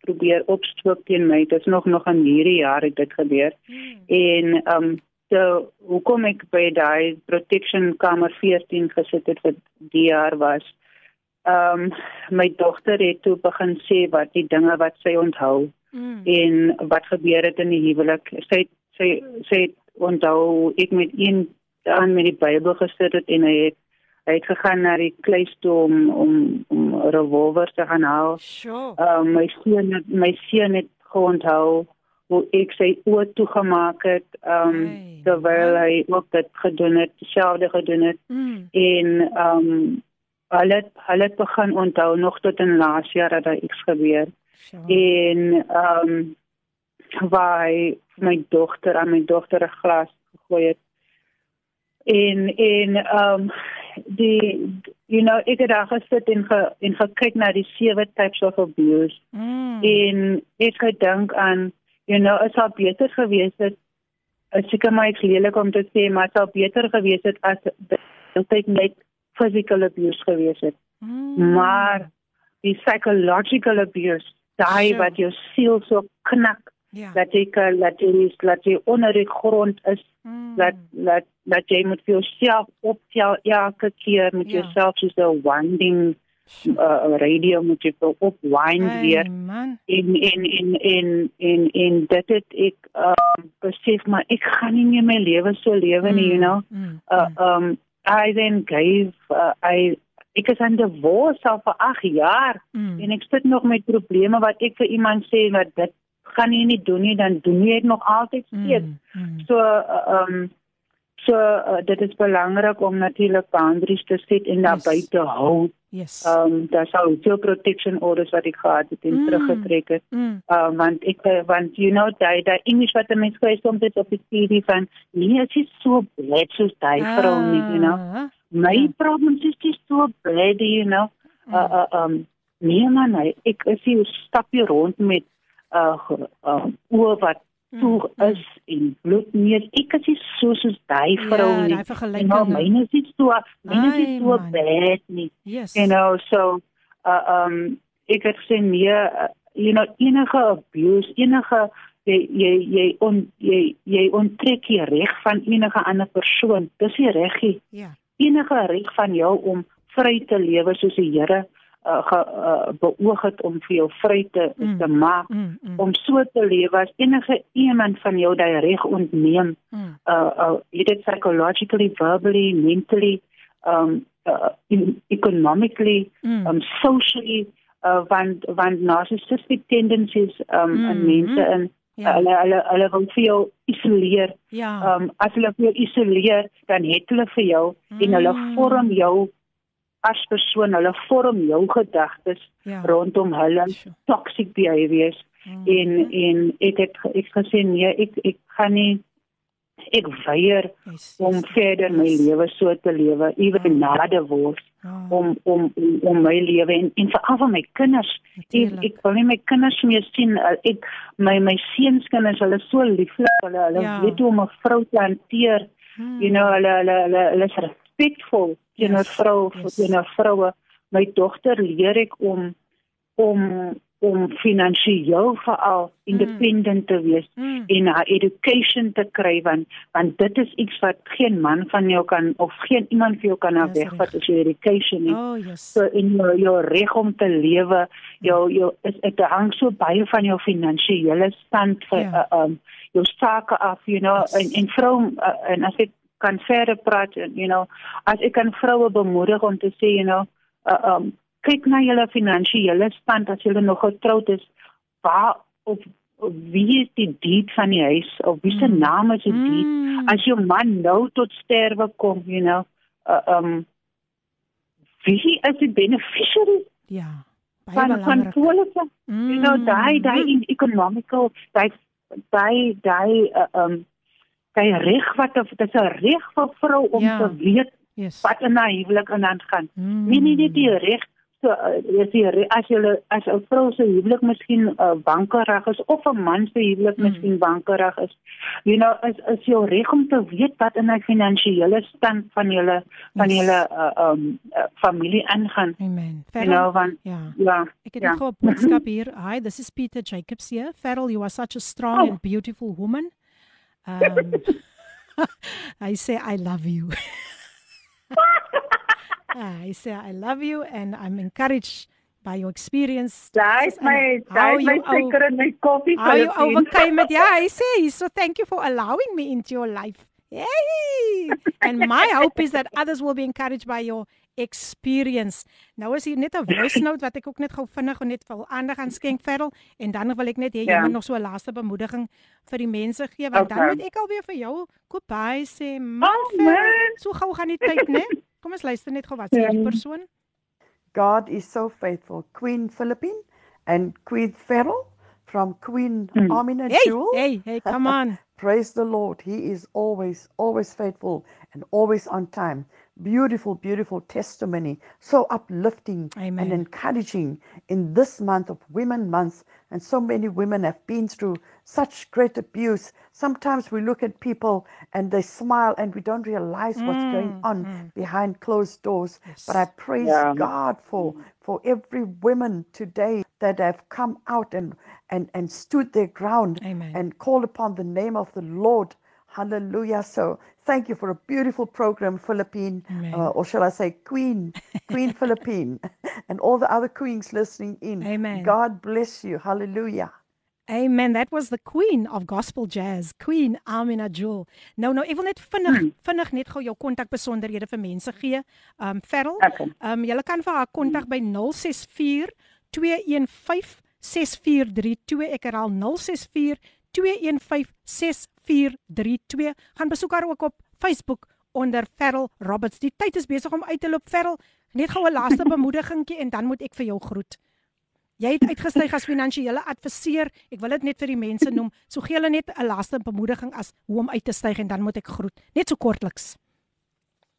probeer opstook teen my. Dit is nog nog in hierdie jaar het dit gebeur. Hmm. En ehm um, so hoekom ek by daai protection kamer 14 gesit het vir die jaar was. Ehm um, my dogter het toe begin sê wat die dinge wat sy onthou hmm. en wat gebeur het in die huwelik. Sy sy sy onthou ek met een aan met die Bybel gesit het en hy het hy het gegaan na die kluis toe om om om revolvers te gaan haal. Sure. Um, my seun my seun het onthou hoe ek sy oë toegemaak het um hey. terwyl hy ook dit gedoen het, dieselfde gedoen het. Mm. En um hulle hulle het begin onthou nog tot in laas jaar dat daar iets gebeur. Sure. En um waar my dogter aan my dogter 'n glas gegooi het en en um die you know ek het daar gesit en ge, en gekyk na die sewe types of abuse mm. en ek gedink aan you know is al beter gewees het as ek maar ek lelik om te sê maar sou beter gewees het as dit net physical abuse gewees het mm. maar die psychological abuse daai sure. wat jou siel so knak Ja. Dat jy kan dat jy is dat jy onder die grond is. Mm. Dat dat dat jy moet vir jouself optel elke keer met Ja. jouself soos 'n winding uh, radio moet jy vir opwind Hey, weer man. en en en en en en dit het ek um, besef maar ek gaan nie meer my lewe so lewe nie you know Mm. uh, um I then gave uh, I ek is aan divorce al vir 8 jaar Mm. en ek sit nog met probleme wat ek vir iemand sê wat dit gaan jy nie doen nie dan doen jy dit nog altyd steeds Mm. Mm. so uh, um so uh, dit is belangrik om natuurlik boundaries te set en daar Yes. buite hou Yes. um daar sou veel protection orders wat ek gehad het en Mm. teruggetrek het Mm. uh, want ek want you know daai daai English wat 'n mens skryf soms dit op die TV van nee as jy so bled soos daai vrou nie you know Ah, my Ja. problems is just so bled you know uh, uh, um nee man ek is hier stap hier rond met uh, uh oor wat toe is en bloed neus ek is nie so soos daai vrou Ja, nie know vergelyking. myne is nie so myne is nie so bad nie Yes. you know so uh, um ek het gesê nee uh, you know enige abuse enige jy jy jy on jy jy onttrek die reg van enige ander persoon dis nie reg nie Ja. enige reg van jou om vry te lewe soos die Here uh, ge, uh, beoog het om vir jou vry te Mm. te maak Mm. Mm. om so te lewe as enige iemand van jou daai reg ontneem Mm. uh uh jy dit psychologically verbally mentally um uh, economically Mm. um socially uh want want narcissistic tendencies um mm. in Mhm. mense in Ja. hulle hulle hulle wil vir jou isoleer Ja. um as hulle vir jou isoleer dan het hulle vir jou mm. en hulle Mm. vorm jou as persoon hulle vorm jou gedagtes Ja. rondom hulle Sure. toxic behaviors Mhm. en en ek het ek gesê nee ek ek gaan nie ek weier Yes, om yes, verder my yes. lewe so te lewe ewen na divorce Ah, om om om- om my lewe en en veral vir my kinders ek natuurlijk. ek wil nie my kinders meer sien uh, ek my my seunskinders hulle so lieflik hulle hulle Ja. weet hoe om 'n vrou te hanteer Hmm. you know hulle hulle hulle, hulle is respekvol teenoor Yes, vrou yes. teenoor vroue my dogter leer ek om om om finansiëel veral independent te wees Mm. en haar education te kry want want dit is iets wat geen man van jou kan of geen iemand vir jou kan Dis wegvat as jou education nie Oh, yes. so in jou, jou reg om te lewe jou jou is dit hang so baie van jou finansiële stand vir Ja. uh, um jou sake af you know Yes. en en vrou uh, en as ek kan verder praat you know as ek kan vroue bemoedig om te sê you know uh, um kyk na julle finansiële stand as julle nog getroud is waar of, of wie is die diet van die huis of wie se Mm. naam is die diet Mm. as jou man nou tot sterwe kom you know uh, um wie is die beneficiary Ja. Baie van van polisse Mm. you know daai daai in economical daai daai daai uh, um daai reg wat of dit is 'n reg vir vrou om Ja. te weet Yes. wat in haar huwelik aan hand gaan Mm. nie nie net die reg so is die re- as jy as 'n vrou se huwelik miskien uh, bankerig is of 'n man se huwelik Mm. miskien bankerig is you know is is jou reg om te weet wat in hy finansiële stand van julle van Yes. julle uh, um uh, familie aangaan Amen. you know want ja. ja Ek het ja. 'n boodskap hier. Hi, this is Peter Jacobs here. Farrell, you are such a strong Oh. and beautiful woman. Um *laughs* I say I love you. *laughs* I say I love you and I'm encouraged by your experience. Is my is my you ou- my koffie How you overcame it? *laughs* Yeah, I say. So thank you for allowing me into your life. Yay! And my hope is that others will be encouraged by your experience. Nou is hier net 'n voice note wat ek ook net gou vinnig en net vir aandag aan skenk Ferrel en dan wil ek net hê jy Ja. moet nog so 'n laaste bemoediging vir die mense gee want dan Okay. moet ek alweer vir jou goodbye sê. Man, Oh, Ferrel, man. so gou gaan die tyd, né? Kom ons luister net gou wat sê die Ja. persoon. God is so faithful. Queen Philippine and Queen Farrell from Queen Hmm. Amina Hey, Jewel. hey, hey, come on. *laughs* Praise the Lord. He is always, always faithful and always on time. Beautiful, beautiful testimony. So uplifting Amen. and encouraging in this month of Women Month. And so many women have been through such great abuse. Sometimes we look at people and they smile and we don't realize what's going Mm, on mm. behind closed doors. But I praise Yeah. God for for every woman today that have come out and and and stood their ground Amen. and called upon the name of the Lord. Hallelujah. So thank you for a beautiful program, Philippine, uh, or shall I say Queen, Queen *laughs* Philippine, *laughs* and all the other queens listening in. Amen. God bless you. Hallelujah. Amen. That was the queen of gospel jazz, Queen Amina Jewel. Nou nou, ek wil net vinnig Hmm. vinnig net gou jou kontakbesonderhede vir mense gee. Um Ferrel, Okay. um jy kan vir haar kontak by 064 215 6432. Ek herhaal 064 215 6432. Gaan besoek haar ook op Facebook onder Ferrel Roberts. Die tyd is besig om uit te loop. Ferrel, net gou 'n laaste *laughs* bemoedigingkie en dan moet ek vir jou groet. Jy het uitgestyg as finansiële adviseur. Ek wil dit net vir die mense noem. So gee hulle net 'n laaste bemoediging as hoe om uit te styg en dan moet ek groet. Net so kortliks.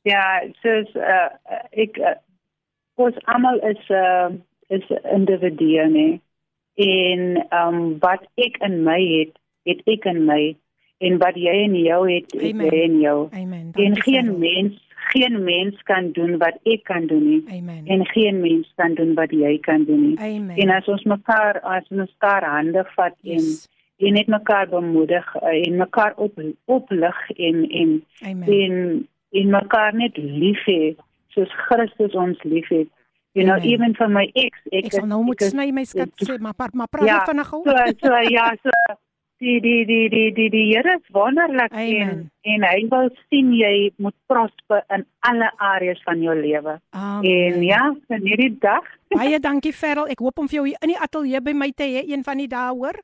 Ja, soos uh, ek uh, ons almal is uh, is individue nê. En um wat ek in my het, het ek in my en wat jy in jou het, het Amen. jy in jou. Amen. En Dankie, geen Ferrel. mens, geen mens kan doen wat ek kan doen nie. Amen. En geen mens kan doen wat jy kan doen nie. Amen. En as ons mekaar as ons mekaar hande vat Yes. en en net mekaar bemoedig uh, en mekaar op oplig en en Amen. en en mekaar net lief hê soos Christus ons liefhet. You know, Amen. even vir my ex, ek Ek sal nou moet sny my skat sê maar maar, praat Ja, vinnig gou. So so ja, so die die die die die die Here is wonderlik en Amen. en hy wil sien jy moet prosper in alle areas van jou lewe. En ja, in hierdie dag Baie dankie Ferrel. Ek hoop om vir jou hier in die ateljee by my te hê een van die dae hoor.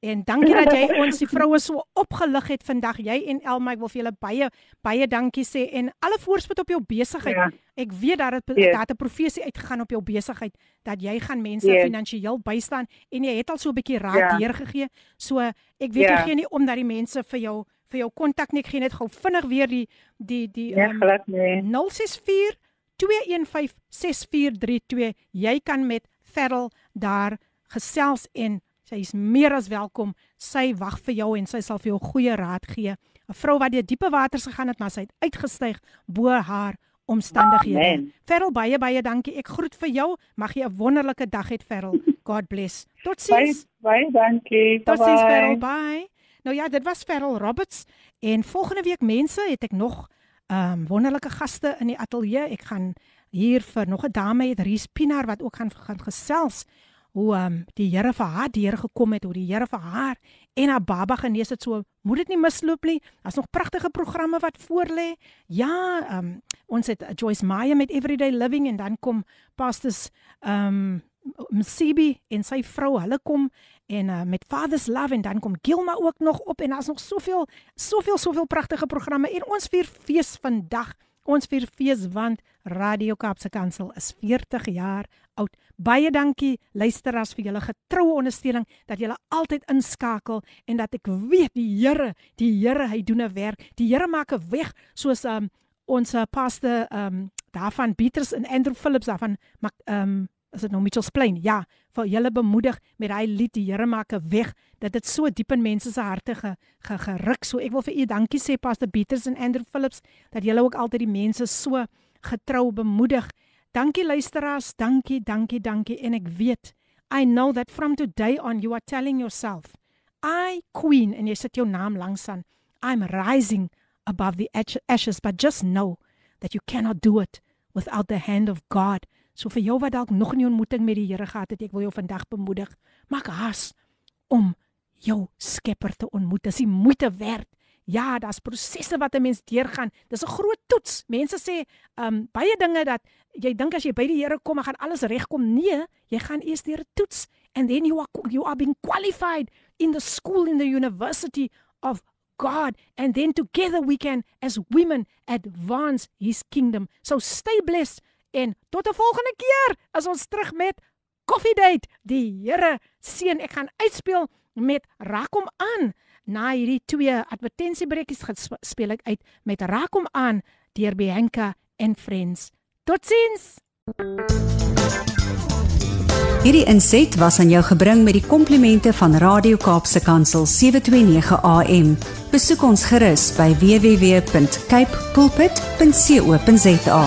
En dankie dat jy ons die vroue so opgelig het vandag. Jy en Elma, ek wil vir julle baie baie dankie sê en alle voorspoed op jou besigheid. Ja. Ek weet dat dit Yes. dat 'n profesie uitgegaan op jou besigheid dat jy gaan mense Yes. finansiëel bystaan en jy het al so 'n bietjie raad Ja. deurgegee. So ek weet jy Ja. gee nie om dat die mense vir jou vir jou kontak nie. Ek gee net gou vinnig weer die die die nee, ehm, glad nee. 064 215 6432. Jy kan met Ferrel daar gesels en sy is meer as welkom. Sy wag vir jou en sy sal vir jou goeie raad gee. 'n Vrou wat deur diepe waters gegaan het, maar sy het uitgestyg bo haar omstandighede. Amen. Ferrel baie baie dankie. Ek groet vir jou. Mag jy 'n wonderlike dag hê Ferrel. *laughs* God bless. Baie Totsiens. baie dankie. Totsiens. Ferrel. Bye. Nou ja, dit was Ferrel Roberts en volgende week mense het ek nog ehm um, wonderlike gaste in die ateljee. Ek gaan hier vir nog 'n dame het Ries Pinaar wat ook gaan gaan gesels hoe ehm um, die Here vir haar deur gekom het, hoe die Here vir haar en haar baba genees het. So moet dit nie misloop nie. Daar's nog pragtige programme wat voorlê. Ja, ehm um, ons het Joyce Meyer met Everyday Living en dan kom pastors ehm um, Msibi en sy vrou, hulle kom en uh, met Father's Love en dan kom Gilma ook nog op en daar's nog soveel soveel soveel pragtige programme en ons vier fees vandag. Ons vier fees want Radio Kaapse Kansel is 40 jaar oud. Baie dankie luisteraars vir julle getroue ondersteuning dat julle altyd inskakel en dat ek weet die Here, die Here hy doen 'n werk. Die Here maak 'n weg soos um, ons uh, pastor um, daarvan Beatrice en Andrew Phillips daarvan maak um, is dit nou Mitchells Plain? Ja, vir julle bemoedig met daai lied die Here maak 'n weg dat dit so diep in mense se harte ge, ge, geruk. So ek wil vir u dankie sê Pastor Beaters en Andrew Phillips dat julle ook altyd die mense so getrou bemoedig. Dankie luisteraars, dankie, dankie, dankie en ek weet I know that from today on you are telling yourself I queen en jy sit jou naam langs aan. I'm rising above the ash- ashes but just know that you cannot do it without the hand of God. So vir jou wat dalk nog nie 'n ontmoeting met die Here gehad het, ek wil jou vandag bemoedig. Maak haas om jou Skepper te ontmoet. Dis die moeite werd. Ja, daar's prosesse wat 'n mens deurgaan. Dis 'n groot toets. Mense sê, um baie dinge dat jy dink as jy by die Here kom, dan gaan alles regkom. Nee, jy gaan eers deur 'n toets and then you are you are being qualified in the school in the university of God and then together we can as women advance his kingdom. So stay blessed en tot 'n volgende keer as ons terug met Coffee Date. Die Here seën. Ek gaan uitspeel met Raak hom aan na hierdie twee advertensiebreekies gespeel ek uit met Raak hom aan deur Bianca en Friends. Totsiens. Hierdie inset was aan jou gebring met die komplimente van Radio Kaapse Kansel 729 AM. Besoek ons gerus by www.cape pulpit.co.za.